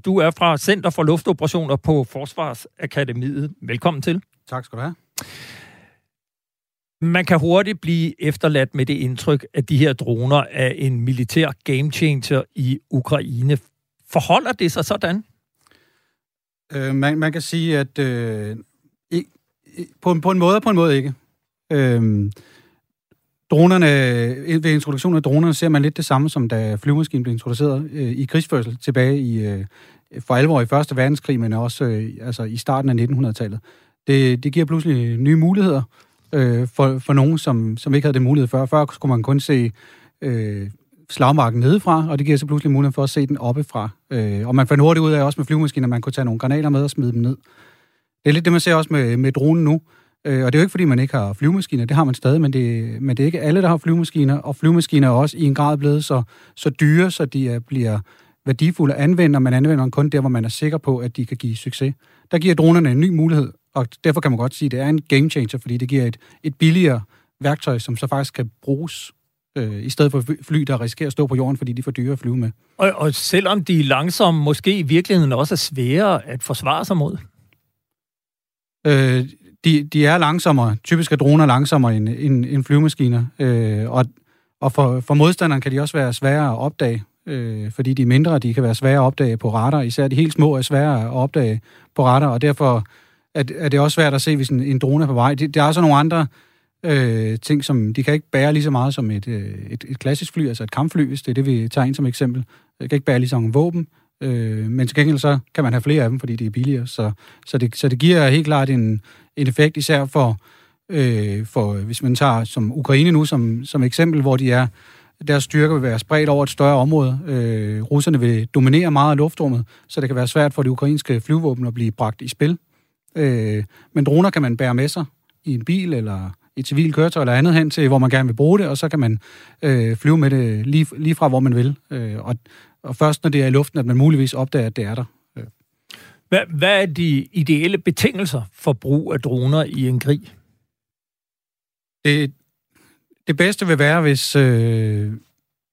du er fra Center for Luftoperationer på Forsvarsakademiet. Velkommen til. Tak skal du have. Man kan hurtigt blive efterladt med det indtryk, at de her droner er en militær game changer i Ukraine. Forholder det sig sådan? Øh, man, man kan sige, at øh, i, på, på en måde og på en måde ikke. Øh, Dronerne, øh, ved introduktionen af dronerne ser man lidt det samme, som da flyvemaskinen blev introduceret øh, i krigsførsel tilbage i, øh, for alvor i Første Verdenskrig, men også øh, altså i starten af 1900-tallet. Det, det giver pludselig nye muligheder øh, for, for nogen, som, som ikke havde det mulighed før. Før skulle man kun se øh, slagmarken nedefra, og det giver så pludselig mulighed for at se den oppefra. Øh, og man fandt hurtigt ud af også med flyvemaskiner, at man kunne tage nogle granater med og smide dem ned. Det er lidt det, man ser også med, med dronen nu. Øh, og det er jo ikke, fordi man ikke har flyvemaskiner, det har man stadig, men det, men det er ikke alle, der har flyvemaskiner, og flyvemaskiner er også i en grad blevet så, så dyre, så de er, bliver værdifulde at anvende, og man anvender dem kun der, hvor man er sikker på, at de kan give succes. Der giver dronerne en ny mulighed, og derfor kan man godt sige, at det er en game changer, fordi det giver et, et billigere værktøj, som så faktisk kan bruges øh, i stedet for fly, der risikerer at stå på jorden, fordi de er for dyre at flyve med. Og, og selvom de er langsomme, måske i virkeligheden også er svære at forsvare sig mod? Øh, de, de er langsommere. Typisk er droner langsommere end, end, end flyvemaskiner. Øh, og, og for, for modstanderen kan de også være svære at opdage, øh, fordi de er mindre, de kan være svære at opdage på radar. Især de helt små er svære at opdage på radar, og derfor er, er det også svært at se, hvis en, en drone er på vej. Det, der er også nogle andre øh, ting, som de kan ikke bære lige så meget som et, øh, et, et klassisk fly, altså et kampfly, hvis det er det, vi tager ind som eksempel. Det kan ikke bære lige så mange våben, øh, men til gengæld så kan man have flere af dem, fordi de er billigere. Så, så, det, så det giver helt klart en, en effekt, især for, øh, for, hvis man tager som Ukraine nu som, som eksempel, hvor de er deres styrke vil være spredt over et større område. Øh, russerne vil dominere meget af luftrummet, så det kan være svært for de ukrainske flyvåben at blive bragt i spil. Øh, men droner kan man bære med sig i en bil eller et civilt køretøj eller andet hen til, hvor man gerne vil bruge det, og så kan man øh, flyve med det lige, lige fra, hvor man vil. Øh, og, og først når det er i luften, at man muligvis opdager, at det er der. Øh. Hvad, hvad er de ideelle betingelser for brug af droner i en krig? Det, det bedste vil være, hvis, øh,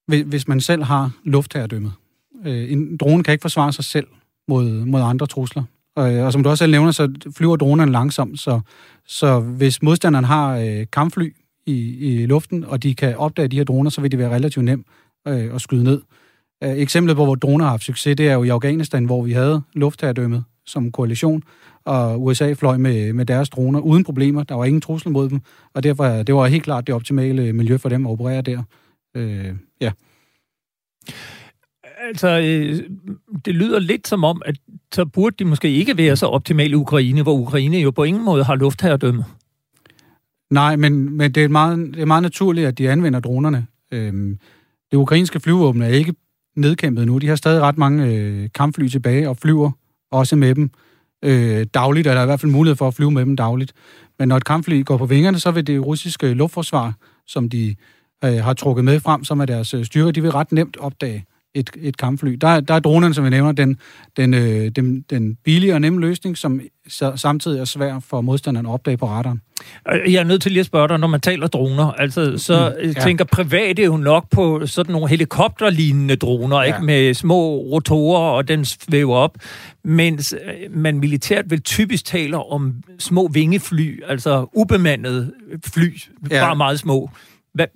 hvis man selv har luftherredømmet. Øh, en drone kan ikke forsvare sig selv mod, mod andre trusler. Og, og som du også selv nævner, så flyver dronerne langsomt, så, så hvis modstanderen har øh, kampfly i, i luften, og de kan opdage de her droner, så vil det være relativt nemt øh, at skyde ned. Øh, eksemplet på, hvor droner har haft succes, det er jo i Afghanistan, hvor vi havde luftherredømmet som koalition, og USA fløj med, med deres droner uden problemer. Der var ingen trussel mod dem, og derfor det var helt klart det optimale miljø for dem at operere der. Øh, ja. Altså, øh, det lyder lidt som om, at så burde de måske ikke være så optimale i Ukraine, hvor Ukraine jo på ingen måde har luftherredømme. Nej, men, men det, er meget, det er meget naturligt, at de anvender dronerne. Øhm, det ukrainske flyvåben er ikke nedkæmpet nu. De har stadig ret mange øh, kampfly tilbage og flyver også med dem øh, dagligt, eller i hvert fald mulighed for at flyve med dem dagligt. Men når et kampfly går på vingerne, så vil det russiske luftforsvar, som de øh, har trukket med frem, som er deres øh, styrke, styrker, de vil ret nemt opdage et, et kampfly. Der, der er dronerne, som vi nævner, den, den, øh, den, den billige og nemme løsning, som samtidig er svær for modstanderen at opdage på radaren. Jeg er nødt til lige at spørge dig, når man taler droner, altså så mm, ja. tænker private jo nok på sådan nogle helikopterlignende droner, ja. ikke med små rotorer, og den svæver op, mens øh, man militært vil typisk tale om små vingefly, altså ubemandede fly, ja. bare meget små. Hvad,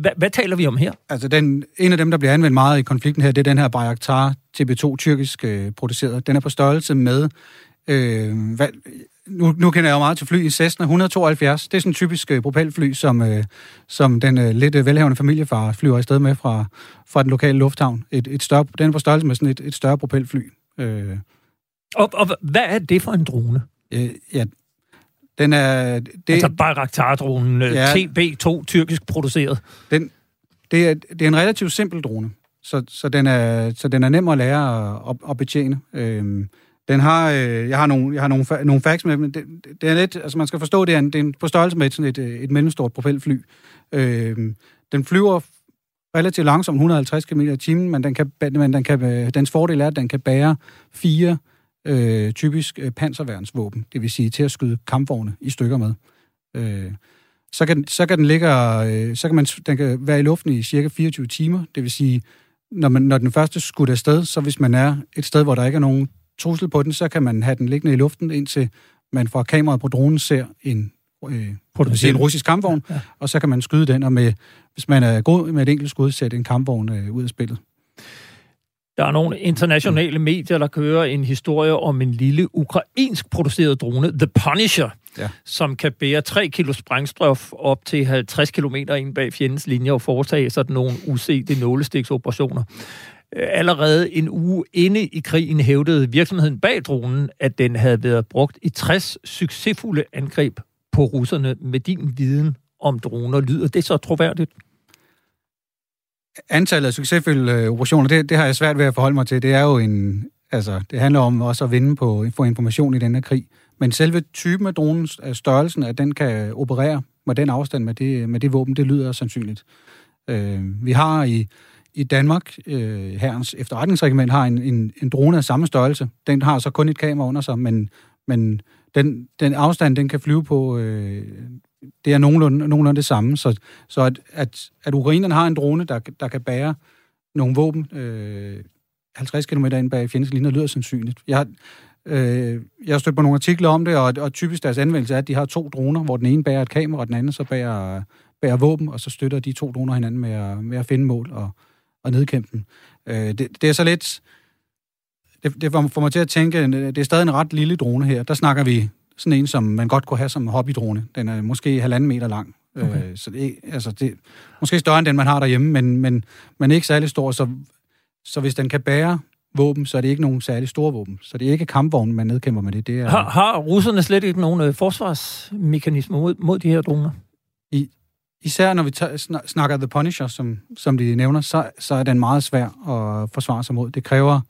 hvad, hvad taler vi om her? Altså, den, en af dem, der bliver anvendt meget i konflikten her, det er den her Bayraktar TB2 tyrkisk øh, produceret. Den er på størrelse med... Øh, hvad, nu, nu kender jeg jo meget til fly i Cessna 172. Det er sådan en typisk øh, propelfly, som, øh, som den øh, lidt øh, velhavende familiefar flyver afsted med fra, fra den lokale lufthavn. Et, et større, den er på størrelse med sådan et, et større propelfly. Øh. Og, og hvad er det for en drone? Øh, ja, den er... Det, altså Bayraktar-dronen, øh, ja, TB2, tyrkisk produceret. Den, det, er, det er en relativt simpel drone, så, så, den, er, så den er nem at lære at, at betjene. Øhm, den har, øh, jeg har nogle, jeg har nogle, nogle facts med, men det, det er lidt, altså man skal forstå, det er, en, det er en, på størrelse med sådan et, øh, et mellemstort propelfly. Øhm, den flyver relativt langsomt, 150 km i timen, men, den kan, men den kan, øh, dens fordel er, at den kan bære fire øh, typisk øh, panserværnsvåben, det vil sige til at skyde kampvogne i stykker med. Øh, så kan, så kan den ligge, øh, så kan man, den kan være i luften i cirka 24 timer, det vil sige, når, man, når den første skudt afsted, så hvis man er et sted, hvor der ikke er nogen trussel på den, så kan man have den liggende i luften, indtil man fra kameraet på dronen ser en, øh, en russisk kampvogn, ja. og så kan man skyde den, og med, hvis man er god med et enkelt skud, sætte en kampvogn øh, ud af spillet. Der er nogle internationale medier, der kører en historie om en lille ukrainsk produceret drone, The Punisher, ja. som kan bære 3 kilo sprængstof op til 50 km ind bag fjendens linje og foretage sådan nogle usete nålestiksoperationer. Allerede en uge inde i krigen hævdede virksomheden bag dronen, at den havde været brugt i 60 succesfulde angreb på russerne med din viden om droner. Lyder det så troværdigt? Antallet af succesfulde øh, operationer, det, det har jeg svært ved at forholde mig til. Det er jo en, altså, det handler om også at vinde på, få information i denne krig. Men selve typen af dronens størrelsen, at den kan operere med den afstand med det, med det våben, det lyder sandsynligt. Øh, vi har i, i Danmark, øh, herrens efterretningsregiment har en, en, en drone af samme størrelse. Den har så kun et kamera under sig, men, men den, den afstand, den kan flyve på, øh, det er nogenlunde, nogenlunde det samme. Så, så at, at, at ukrainerne har en drone, der, der kan bære nogle våben øh, 50 km ind bag fjendens linjer, lyder sandsynligt. Jeg, øh, jeg har stødt på nogle artikler om det, og, og typisk deres anvendelse er, at de har to droner, hvor den ene bærer et kamera, og den anden så bærer, bærer våben, og så støtter de to droner hinanden med at, med at finde mål og, og nedkæmpe dem. Øh, det, det er så lidt... Det, det får mig til at tænke, det er stadig en ret lille drone her. Der snakker vi sådan en, som man godt kunne have som hobbydrone. Den er måske halvanden meter lang. Okay. Øh, så det, altså det, måske større end den, man har derhjemme, men, men, men ikke særlig stor. Så, så hvis den kan bære våben, så er det ikke nogen særlig store våben. Så det er ikke kampvognen, man nedkæmper med det. det er, har, har russerne slet ikke nogen øh, forsvarsmekanismer mod, mod de her droner? I, især når vi tager, snakker The Punisher, som, som de nævner, så, så er den meget svær at forsvare sig mod. Det kræver,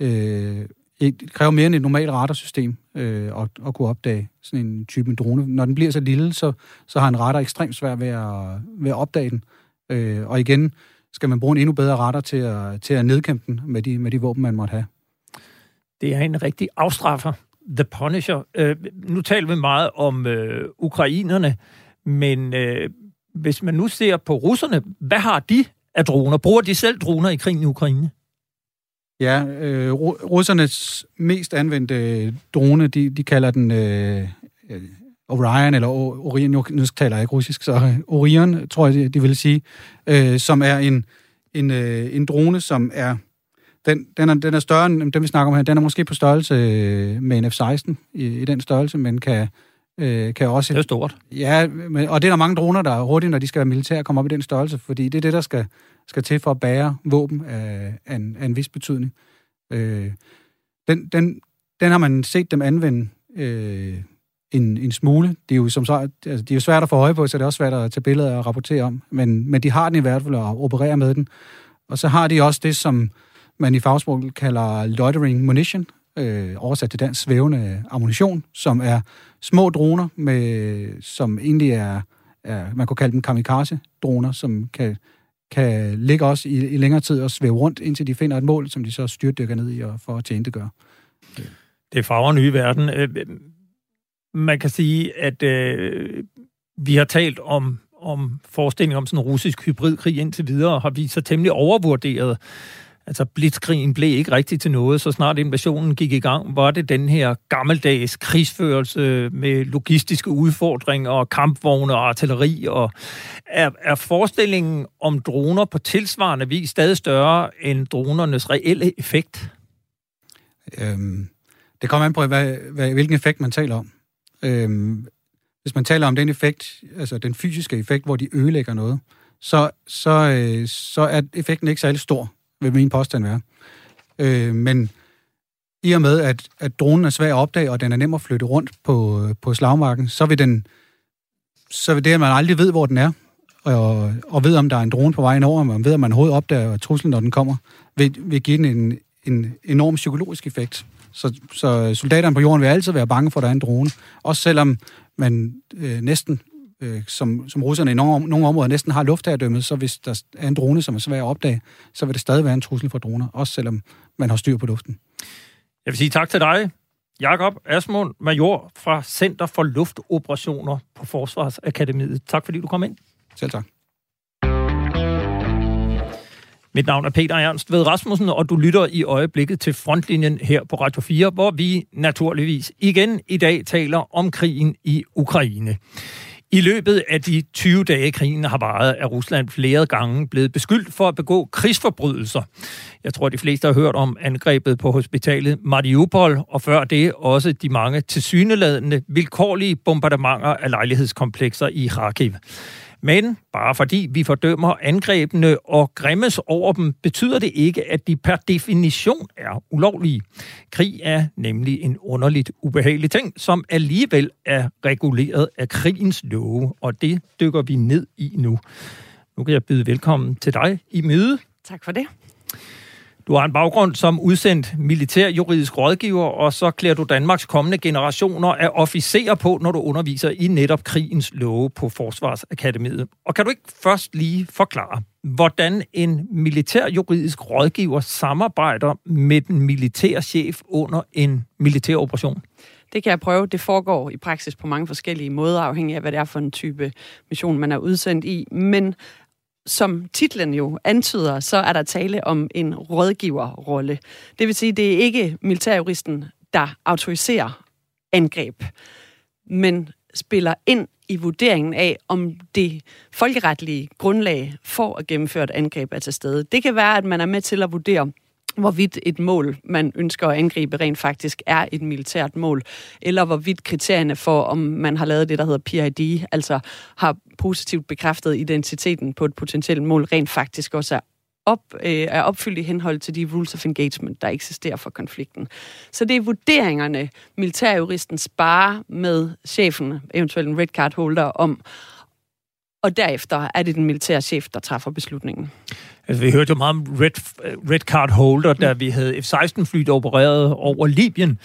øh, et, det kræver mere end et normalt radarsystem øh, at, at kunne opdage sådan en type drone. Når den bliver så lille, så, så har en radar ekstremt svært ved at, ved at opdage den. Øh, og igen, skal man bruge en endnu bedre radar til at, til at nedkæmpe den med de, med de våben, man måtte have. Det er en rigtig afstraffer. The Punisher. Øh, nu taler vi meget om øh, ukrainerne, men øh, hvis man nu ser på russerne, hvad har de af droner? Bruger de selv droner i krigen i Ukraine? Ja, øh, russernes mest anvendte drone, de, de kalder den øh, Orion, eller Orion, nu, taler jeg ikke russisk, så øh, Orion, tror jeg, de, de vil sige, øh, som er en, en, øh, en drone, som er, den, den, er, den er større end den, vi snakker om her. Den er måske på størrelse øh, med en F-16 i, i den størrelse, men kan, øh, kan også... Det er stort. Ja, men, og det er der mange droner, der er hurtigt, når de skal være militære, komme op i den størrelse, fordi det er det, der skal, skal til for at bære våben af, af, en, af en vis betydning. Øh, den, den, den har man set dem anvende øh, en, en smule. Det er jo som så, altså, de er jo svært at få øje på, så det er også svært at tage billeder og rapportere om. Men, men de har den i hvert fald og opererer med den. Og så har de også det, som man i fagsprog kalder loitering munition, øh, oversat til dansk svævende ammunition, som er små droner, med, som egentlig er, er, man kunne kalde dem kamikaze-droner, som kan, kan ligge også i, i længere tid og svæve rundt, indtil de finder et mål, som de så styrtdykker ned i og får at gøre. Det er farver nye verden. Øh, øh, man kan sige, at øh, vi har talt om, om forestillingen om sådan en russisk hybridkrig indtil videre, og har vi så temmelig overvurderet. Altså, blitzkrigen blev ikke rigtig til noget, så snart invasionen gik i gang, var det den her gammeldags krigsførelse med logistiske udfordringer og kampvogne og artilleri. Og er, er forestillingen om droner på tilsvarende vis stadig større end dronernes reelle effekt? Øhm, det kommer an på, hvad, hvad, hvilken effekt man taler om. Øhm, hvis man taler om den effekt, altså den fysiske effekt, hvor de ødelægger noget, så, så, øh, så er effekten ikke særlig stor, vil min påstand være. Øh, men i og med, at, at dronen er svær at opdage, og den er nem at flytte rundt på, øh, på slagmarken, så vil, den, så vil det, at man aldrig ved, hvor den er, og, og ved, om der er en drone på vejen over, og man ved, om man overhovedet opdager truslen, når den kommer, vil, vil give den en, en enorm psykologisk effekt. Så, så soldaterne på jorden vil altid være bange for, at der er en drone. Også selvom man øh, næsten, øh, som, som russerne i nogle, nogle områder næsten har luftherredømmet, så hvis der er en drone, som er svær at opdage, så vil det stadig være en trussel for droner, også selvom man har styr på luften. Jeg vil sige tak til dig, Jakob Asmund, major fra Center for Luftoperationer på Forsvarsakademiet. Tak fordi du kom ind. Selv tak. Mit navn er Peter Ernst ved Rasmussen, og du lytter i øjeblikket til Frontlinjen her på Radio 4, hvor vi naturligvis igen i dag taler om krigen i Ukraine. I løbet af de 20 dage, krigen har varet, er Rusland flere gange blevet beskyldt for at begå krigsforbrydelser. Jeg tror, de fleste har hørt om angrebet på hospitalet Mariupol, og før det også de mange tilsyneladende vilkårlige bombardementer af lejlighedskomplekser i Kharkiv. Men bare fordi vi fordømmer angrebene og grimmes over dem, betyder det ikke, at de per definition er ulovlige. Krig er nemlig en underligt ubehagelig ting, som alligevel er reguleret af krigens love, og det dykker vi ned i nu. Nu kan jeg byde velkommen til dig i møde. Tak for det. Du har en baggrund som udsendt militær juridisk rådgiver, og så klæder du Danmarks kommende generationer af officerer på, når du underviser i netop krigens love på Forsvarsakademiet. Og kan du ikke først lige forklare, hvordan en militær juridisk rådgiver samarbejder med den militære chef under en militær operation? Det kan jeg prøve. Det foregår i praksis på mange forskellige måder, afhængig af, hvad det er for en type mission, man er udsendt i. Men som titlen jo antyder, så er der tale om en rådgiverrolle. Det vil sige, det er ikke militærjuristen, der autoriserer angreb. Men spiller ind i vurderingen af, om det folkeretlige grundlag for at gennemføre et angreb er til stede. Det kan være, at man er med til at vurdere, hvorvidt et mål, man ønsker at angribe, rent faktisk er et militært mål, eller hvorvidt kriterierne for, om man har lavet det, der hedder PID, altså har positivt bekræftet identiteten på et potentielt mål, rent faktisk også er op, øh, er opfyldt i henhold til de rules of engagement, der eksisterer for konflikten. Så det er vurderingerne, militærjuristen sparer med chefen, eventuelt en red card holder, om, og derefter er det den militære chef, der træffer beslutningen. Altså, vi hørte jo meget om Red, red Card Holder, da vi havde F-16-fly, der opererede over Libyen,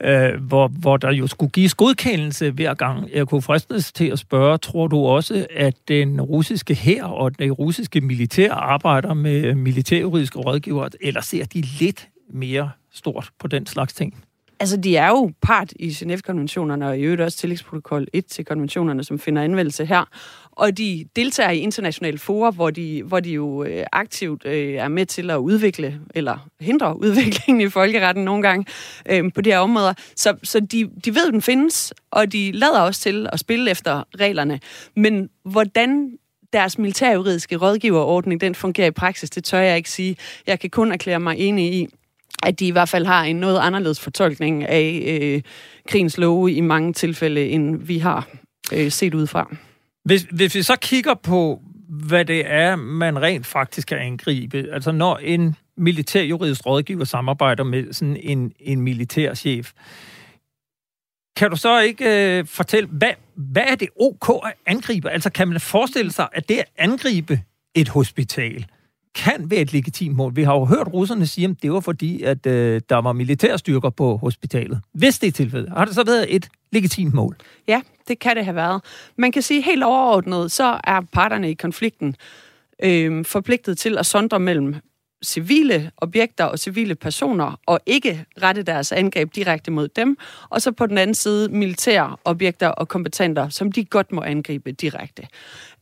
ja. øh, hvor, hvor der jo skulle gives godkendelse hver gang. Jeg kunne fristes til at spørge, tror du også, at den russiske hær og den russiske militær arbejder med militærjuridiske rådgiver, eller ser de lidt mere stort på den slags ting? Altså, de er jo part i Genève-konventionerne, og i øvrigt også tillægsprotokol 1 til konventionerne, som finder anvendelse her. Og de deltager i internationale forer, hvor de, hvor de jo øh, aktivt øh, er med til at udvikle, eller hindre udviklingen i folkeretten nogle gange øh, på de her områder. Så, så de, de ved, at den findes, og de lader også til at spille efter reglerne. Men hvordan deres militærjuridiske rådgiverordning, den fungerer i praksis, det tør jeg ikke sige. Jeg kan kun erklære mig enig i, at de i hvert fald har en noget anderledes fortolkning af øh, krigens love i mange tilfælde, end vi har øh, set udefra. Hvis, hvis vi så kigger på, hvad det er, man rent faktisk kan angribe, altså når en militærjuridisk rådgiver samarbejder med sådan en, en militærchef, kan du så ikke øh, fortælle, hvad, hvad er det OK at angribe? Altså kan man forestille sig, at det at angribe et hospital, kan være et legitimt mål. Vi har jo hørt russerne sige, at det var fordi, at øh, der var militærstyrker på hospitalet. Hvis det er tilfældet, har det så været et legitimt mål? Ja, det kan det have været. Man kan sige helt overordnet, så er parterne i konflikten øh, forpligtet til at sondre mellem civile objekter og civile personer, og ikke rette deres angreb direkte mod dem, og så på den anden side militære objekter og kompetenter, som de godt må angribe direkte.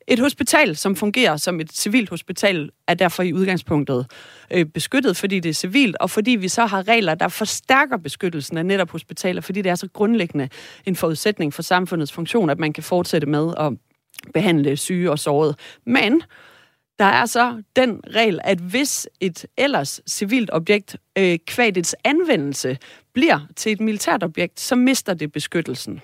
Et hospital, som fungerer som et civilt hospital, er derfor i udgangspunktet øh, beskyttet, fordi det er civilt, og fordi vi så har regler, der forstærker beskyttelsen af netop hospitaler, fordi det er så grundlæggende en forudsætning for samfundets funktion, at man kan fortsætte med at behandle syge og sårede. Men der er så den regel, at hvis et ellers civilt objekt øh, kvad anvendelse bliver til et militært objekt, så mister det beskyttelsen.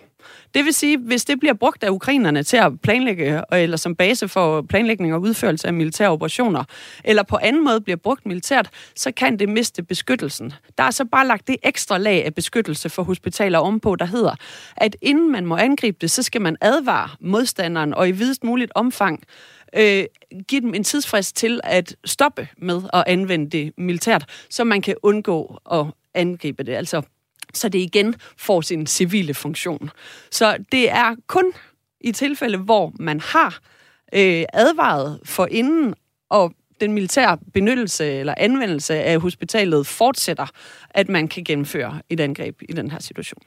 Det vil sige, hvis det bliver brugt af ukrainerne til at planlægge, øh, eller som base for planlægning og udførelse af militære operationer, eller på anden måde bliver brugt militært, så kan det miste beskyttelsen. Der er så bare lagt det ekstra lag af beskyttelse for hospitaler ovenpå, der hedder, at inden man må angribe det, så skal man advare modstanderen, og i videst muligt omfang øh, give dem en tidsfrist til at stoppe med at anvende det militært, så man kan undgå at angribe det. Altså så det igen får sin civile funktion. Så det er kun i tilfælde, hvor man har øh, advaret for inden, og den militære benyttelse eller anvendelse af hospitalet fortsætter, at man kan gennemføre et angreb i den her situation.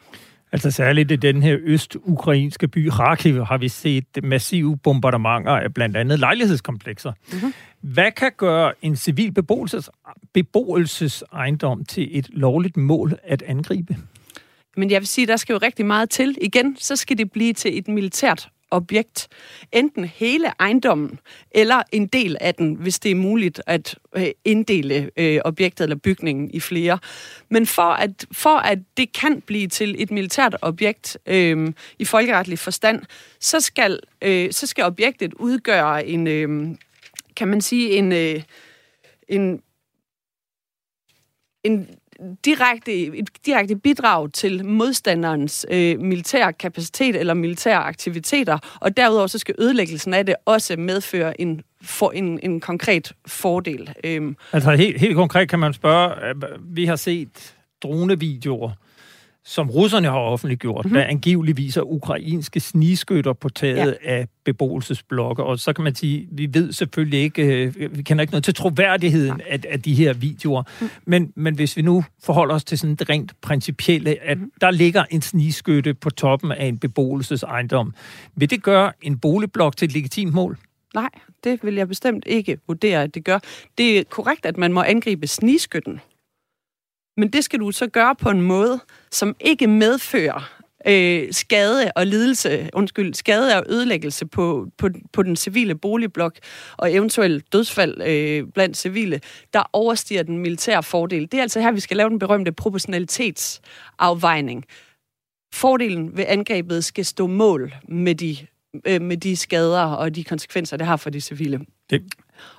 Altså særligt i den her øst-ukrainske by Kharkiv har vi set massive bombardementer af blandt andet lejlighedskomplekser. Mm-hmm. Hvad kan gøre en civil beboelses, beboelsesejendom til et lovligt mål at angribe? Men jeg vil sige, der skal jo rigtig meget til. Igen, så skal det blive til et militært objekt. Enten hele ejendommen, eller en del af den, hvis det er muligt at øh, inddele øh, objektet eller bygningen i flere. Men for at, for at det kan blive til et militært objekt øh, i folkeretlig forstand, så skal, øh, så skal objektet udgøre en, øh, kan man sige, en, øh, en, en direkte, et direkte bidrag til modstanderens øh, militære kapacitet eller militære aktiviteter, og derudover så skal ødelæggelsen af det også medføre en for en, en konkret fordel. Øhm. Altså helt, helt konkret kan man spørge, øh, vi har set dronevideoer, som russerne har offentliggjort, mm-hmm. der angiveligt viser ukrainske snigskytter på taget ja. af beboelsesblokke. Og så kan man sige, vi ved selvfølgelig ikke, øh, vi kender ikke noget til troværdigheden ja. af, af de her videoer. Mm. Men, men hvis vi nu forholder os til sådan det rent principielle, at mm. der ligger en snigskytte på toppen af en beboelsesejendom, vil det gøre en boligblok til et legitimt mål? Nej, det vil jeg bestemt ikke vurdere, at det gør. Det er korrekt, at man må angribe snigskytten. Men det skal du så gøre på en måde, som ikke medfører øh, skade og lidelse, undskyld, skade og ødelæggelse på, på, på den civile boligblok og eventuelt dødsfald øh, blandt civile, der overstiger den militære fordel. Det er altså her, vi skal lave den berømte proportionalitetsafvejning. Fordelen ved angrebet skal stå mål med de, øh, med de skader og de konsekvenser, det har for de civile. Det.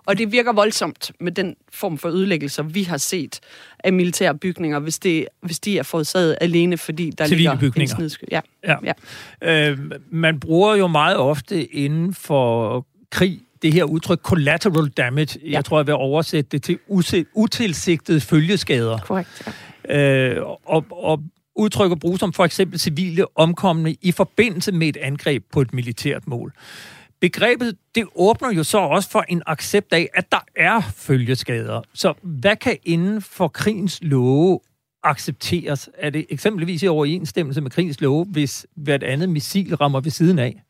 Og det virker voldsomt med den form for ødelæggelser, vi har set af militære bygninger, hvis, det, hvis de er forårsaget alene, fordi der Civile ligger bygninger. en snedsky. Ja. Ja. ja. Øh, man bruger jo meget ofte inden for krig det her udtryk collateral damage. Ja. Jeg tror, jeg vil oversætte det til utilsigtede følgeskader. Korrekt, ja. Øh, og, og udtrykker bruges som for eksempel civile omkomne i forbindelse med et angreb på et militært mål. Begrebet, det åbner jo så også for en accept af, at der er følgeskader. Så hvad kan inden for krigens love accepteres? Er det eksempelvis i overensstemmelse med krigens love, hvis hvert andet missil rammer ved siden af?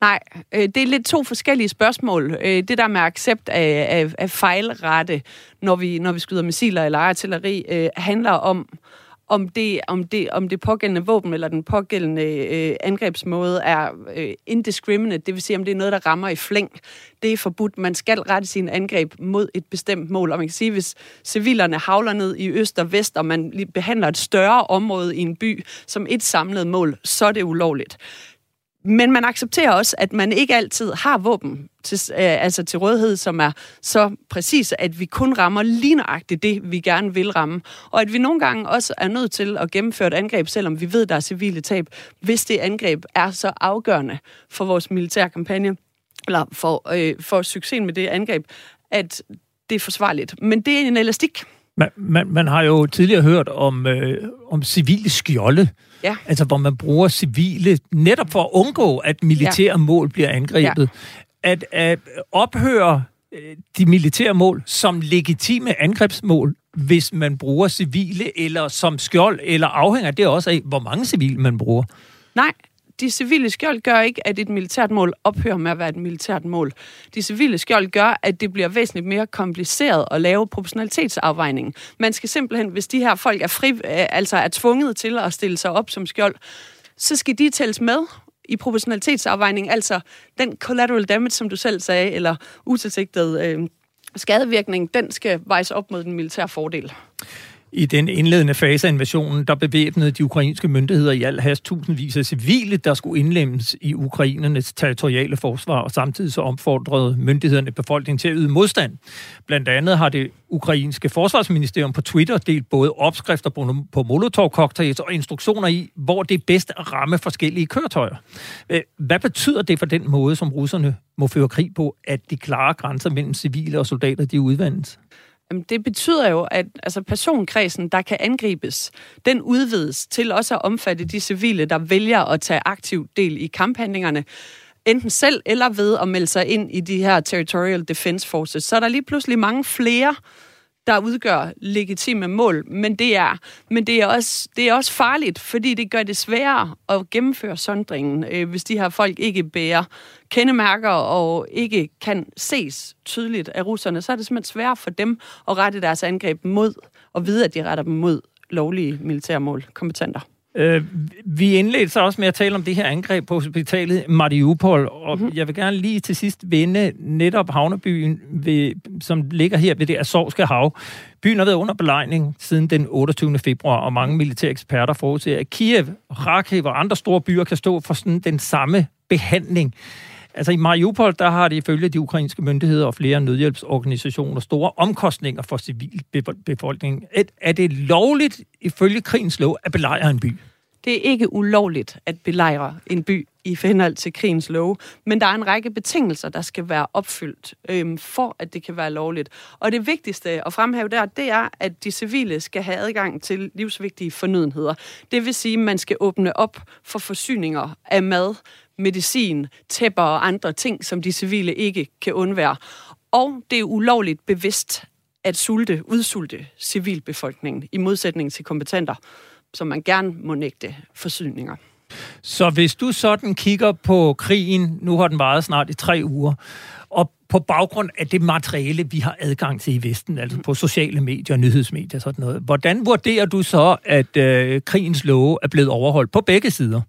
Nej, øh, det er lidt to forskellige spørgsmål. Øh, det der med accept af, af, af fejlrette, når vi, når vi skyder missiler eller artilleri, øh, handler om, om det, om det, om det pågældende våben eller den pågældende øh, angrebsmåde er øh, indiscriminate, det vil sige, om det er noget, der rammer i flæng. Det er forbudt. Man skal rette sin angreb mod et bestemt mål. Og man kan sige, hvis civilerne havler ned i øst og vest, og man behandler et større område i en by som et samlet mål, så er det ulovligt. Men man accepterer også, at man ikke altid har våben til, øh, altså til rådighed, som er så præcis, at vi kun rammer lige nøjagtigt det, vi gerne vil ramme. Og at vi nogle gange også er nødt til at gennemføre et angreb, selvom vi ved, der er civile tab, hvis det angreb er så afgørende for vores militære kampagne, eller for, øh, for succesen med det angreb, at det er forsvarligt. Men det er en elastik. Man, man, man har jo tidligere hørt om, øh, om civile skjolde, Ja. Altså, hvor man bruger civile netop for at undgå, at militære ja. mål bliver angrebet. Ja. At, at ophøre øh, de militære mål som legitime angrebsmål, hvis man bruger civile eller som skjold, eller afhænger det også af, hvor mange civile man bruger? Nej, de civile skjold gør ikke, at et militært mål ophører med at være et militært mål. De civile skjold gør, at det bliver væsentligt mere kompliceret at lave proportionalitetsafvejning. Man skal simpelthen, hvis de her folk er fri, øh, altså er tvunget til at stille sig op som skjold, så skal de tælles med i proportionalitetsafvejning, altså den collateral damage, som du selv sagde, eller utilsigtet øh, skadevirkning, den skal vejes op mod den militære fordel. I den indledende fase af invasionen, der bevæbnede de ukrainske myndigheder i al hast tusindvis af civile, der skulle indlemmes i ukrainernes territoriale forsvar, og samtidig så omfordrede myndighederne befolkningen til at yde modstand. Blandt andet har det ukrainske forsvarsministerium på Twitter delt både opskrifter på molotov-cocktails og instruktioner i, hvor det er bedst at ramme forskellige køretøjer. Hvad betyder det for den måde, som russerne må føre krig på, at de klare grænser mellem civile og soldater, de udvandes? Jamen, det betyder jo, at altså, personkredsen, der kan angribes, den udvides til også at omfatte de civile, der vælger at tage aktiv del i kamphandlingerne enten selv eller ved at melde sig ind i de her Territorial Defense Forces. Så er der lige pludselig mange flere, der udgør legitime mål, men det er, men det er, også, det er også farligt, fordi det gør det sværere at gennemføre sondringen, øh, hvis de her folk ikke bærer kendemærker og ikke kan ses tydeligt af russerne, så er det simpelthen sværere for dem at rette deres angreb mod, og vide, at de retter dem mod lovlige militærmål, kompetenter. Øh, vi indledte så også med at tale om det her angreb på hospitalet Mariupol, og mm-hmm. jeg vil gerne lige til sidst vende netop havnebyen, ved, som ligger her ved det Azovske hav. Byen har været under belejning siden den 28. februar, og mange militære eksperter forudser, at Kiev, Kharkiv og andre store byer kan stå for sådan den samme behandling. Altså i Mariupol, der har det ifølge de ukrainske myndigheder og flere nødhjælpsorganisationer store omkostninger for civilbefolkningen. Er det lovligt ifølge krigens lov at belejre en by? Det er ikke ulovligt at belejre en by i henhold til krigens lov, men der er en række betingelser, der skal være opfyldt, øhm, for at det kan være lovligt. Og det vigtigste at fremhæve der, det er, at de civile skal have adgang til livsvigtige fornødenheder. Det vil sige, at man skal åbne op for forsyninger af mad, medicin, tæpper og andre ting, som de civile ikke kan undvære. Og det er ulovligt bevidst at sulte, udsulte civilbefolkningen, i modsætning til kompetenter, som man gerne må nægte forsyninger. Så hvis du sådan kigger på krigen, nu har den varet snart i tre uger, og på baggrund af det materiale, vi har adgang til i Vesten, altså på sociale medier, nyhedsmedier og sådan noget. Hvordan vurderer du så, at øh, krigens love er blevet overholdt på begge sider?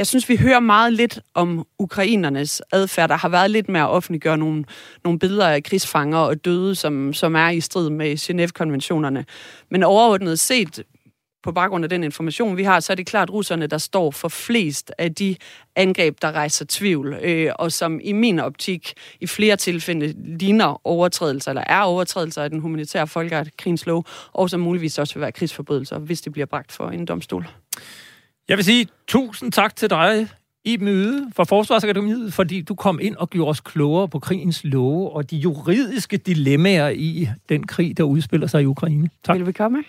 Jeg synes, vi hører meget lidt om ukrainernes adfærd. Der har været lidt med at offentliggøre nogle, nogle billeder af krigsfanger og døde, som, som er i strid med Genève-konventionerne. Men overordnet set, på baggrund af den information, vi har, så er det klart russerne, der står for flest af de angreb, der rejser tvivl, øh, og som i min optik i flere tilfælde ligner overtrædelser, eller er overtrædelser af den humanitære folkeret, krigens lov, og som muligvis også vil være krigsforbrydelser, hvis det bliver bragt for en domstol. Jeg vil sige tusind tak til dig, i møde for Forsvarsakademiet, fordi du kom ind og gjorde os klogere på krigens love og de juridiske dilemmaer i den krig, der udspiller sig i Ukraine. Tak. Velbekomme.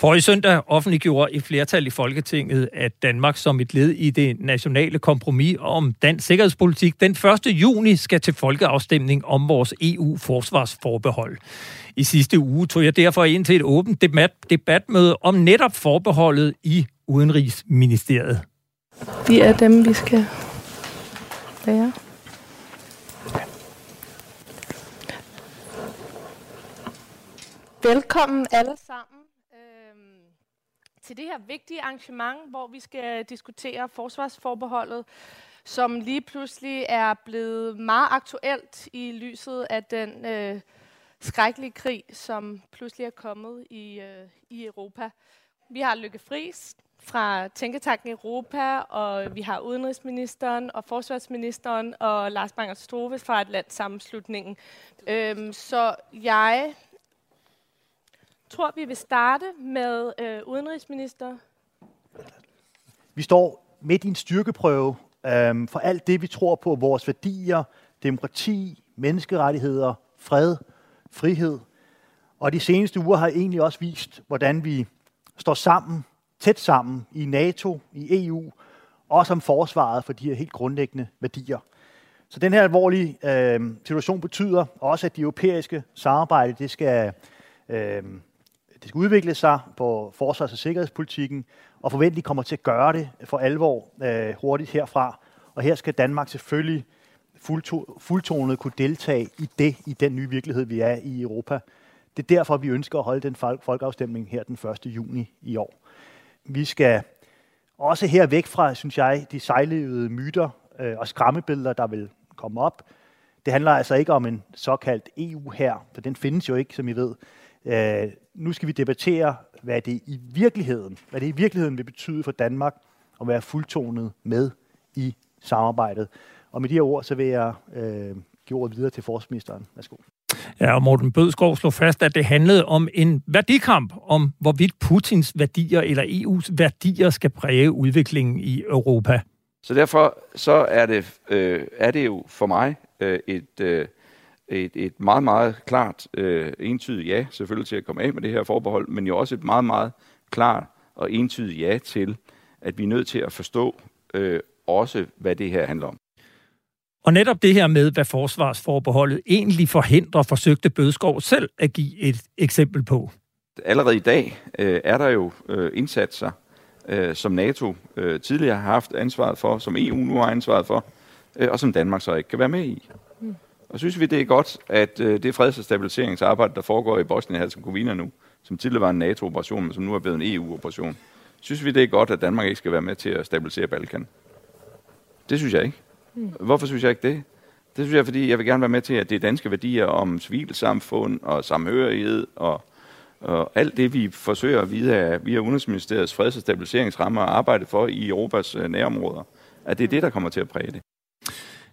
For i søndag offentliggjorde et flertal i Folketinget, at Danmark som et led i det nationale kompromis om dansk sikkerhedspolitik den 1. juni skal til folkeafstemning om vores EU-forsvarsforbehold. I sidste uge tog jeg derfor ind til et åbent debat, debatmøde om netop forbeholdet i Udenrigsministeriet. Vi er dem, vi skal være. Velkommen alle sammen øhm, til det her vigtige arrangement, hvor vi skal diskutere forsvarsforbeholdet, som lige pludselig er blevet meget aktuelt i lyset af den øh, skrækkelige krig, som pludselig er kommet i, øh, i Europa. Vi har Lykke Friis fra Tænketanken Europa, og vi har udenrigsministeren og forsvarsministeren og Lars Banger Strove fra Atlantsammenslutningen. Øhm, så jeg tror, vi vil starte med øh, udenrigsminister. Vi står midt i en styrkeprøve øhm, for alt det, vi tror på, vores værdier, demokrati, menneskerettigheder, fred, frihed. Og de seneste uger har egentlig også vist, hvordan vi står sammen, tæt sammen i NATO, i EU, og som forsvaret for de her helt grundlæggende værdier. Så den her alvorlige øh, situation betyder også, at de europæiske samarbejde det skal, øh, det skal udvikle sig på forsvars- og sikkerhedspolitikken, og forventeligt kommer til at gøre det for alvor øh, hurtigt herfra. Og her skal Danmark selvfølgelig fuldtonet kunne deltage i det, i den nye virkelighed, vi er i Europa. Det er derfor, vi ønsker at holde den folkeafstemning her den 1. juni i år. Vi skal også her væk fra, synes jeg, de sejlevede myter øh, og skræmmebilleder, der vil komme op. Det handler altså ikke om en såkaldt EU her, for den findes jo ikke, som I ved. Øh, nu skal vi debattere, hvad det i virkeligheden, hvad det i virkeligheden vil betyde for Danmark at være fuldtonet med i samarbejdet. Og med de her ord, så vil jeg øh, give ordet videre til forsvarsministeren. Værsgo. Ja, og Morten Bødskov slog fast, at det handlede om en værdikamp om, hvorvidt Putins værdier eller EU's værdier skal præge udviklingen i Europa. Så derfor så er det, øh, er det jo for mig øh, et, øh, et, et meget, meget klart øh, entydigt ja, selvfølgelig til at komme af med det her forbehold, men jo også et meget, meget klart og entydigt ja til, at vi er nødt til at forstå øh, også, hvad det her handler om. Og netop det her med, hvad forsvarsforbeholdet egentlig forhindrer, forsøgte Bødskov selv at give et eksempel på. Allerede i dag øh, er der jo øh, indsatser, øh, som NATO øh, tidligere har haft ansvaret for, som EU nu har ansvaret for, øh, og som Danmark så ikke kan være med i. Mm. Og synes vi, det er godt, at øh, det freds- og stabiliseringsarbejde, der foregår i Bosnien-Herzegovina nu, som tidligere var en NATO-operation, men som nu er blevet en EU-operation, synes vi, det er godt, at Danmark ikke skal være med til at stabilisere Balkan. Det synes jeg ikke. Mm. Hvorfor synes jeg ikke det? Det synes jeg, fordi jeg vil gerne være med til, at det er danske værdier om civilsamfund og samhørighed og, og alt det, vi forsøger via, via Udenrigsministeriets freds- og stabiliseringsrammer at arbejde for i Europas øh, nærområder, at det er det, der kommer til at præge det.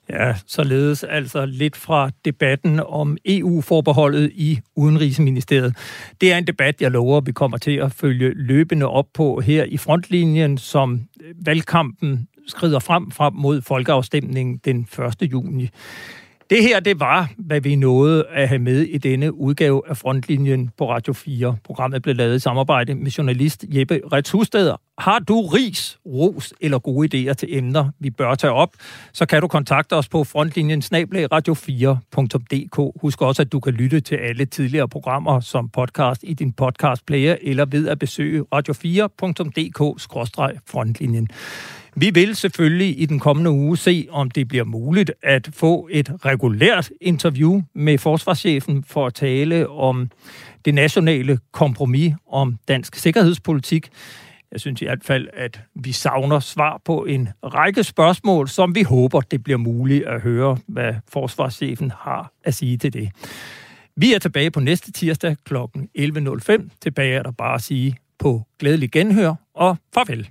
Ja, således altså lidt fra debatten om EU-forbeholdet i Udenrigsministeriet. Det er en debat, jeg lover, vi kommer til at følge løbende op på her i frontlinjen, som valgkampen skrider frem frem mod folkeafstemningen den 1. juni. Det her, det var, hvad vi nåede at have med i denne udgave af Frontlinjen på Radio 4. Programmet blev lavet i samarbejde med journalist Jeppe Retshusted. Har du ris, ros eller gode idéer til emner, vi bør tage op, så kan du kontakte os på frontlinjen radio4.dk. Husk også, at du kan lytte til alle tidligere programmer som podcast i din podcastplayer eller ved at besøge radio4.dk-frontlinjen. Vi vil selvfølgelig i den kommende uge se, om det bliver muligt at få et regulært interview med forsvarschefen for at tale om det nationale kompromis om dansk sikkerhedspolitik. Jeg synes i hvert fald, at vi savner svar på en række spørgsmål, som vi håber, det bliver muligt at høre, hvad forsvarschefen har at sige til det. Vi er tilbage på næste tirsdag kl. 11.05. Tilbage er der bare at sige på glædelig genhør og farvel.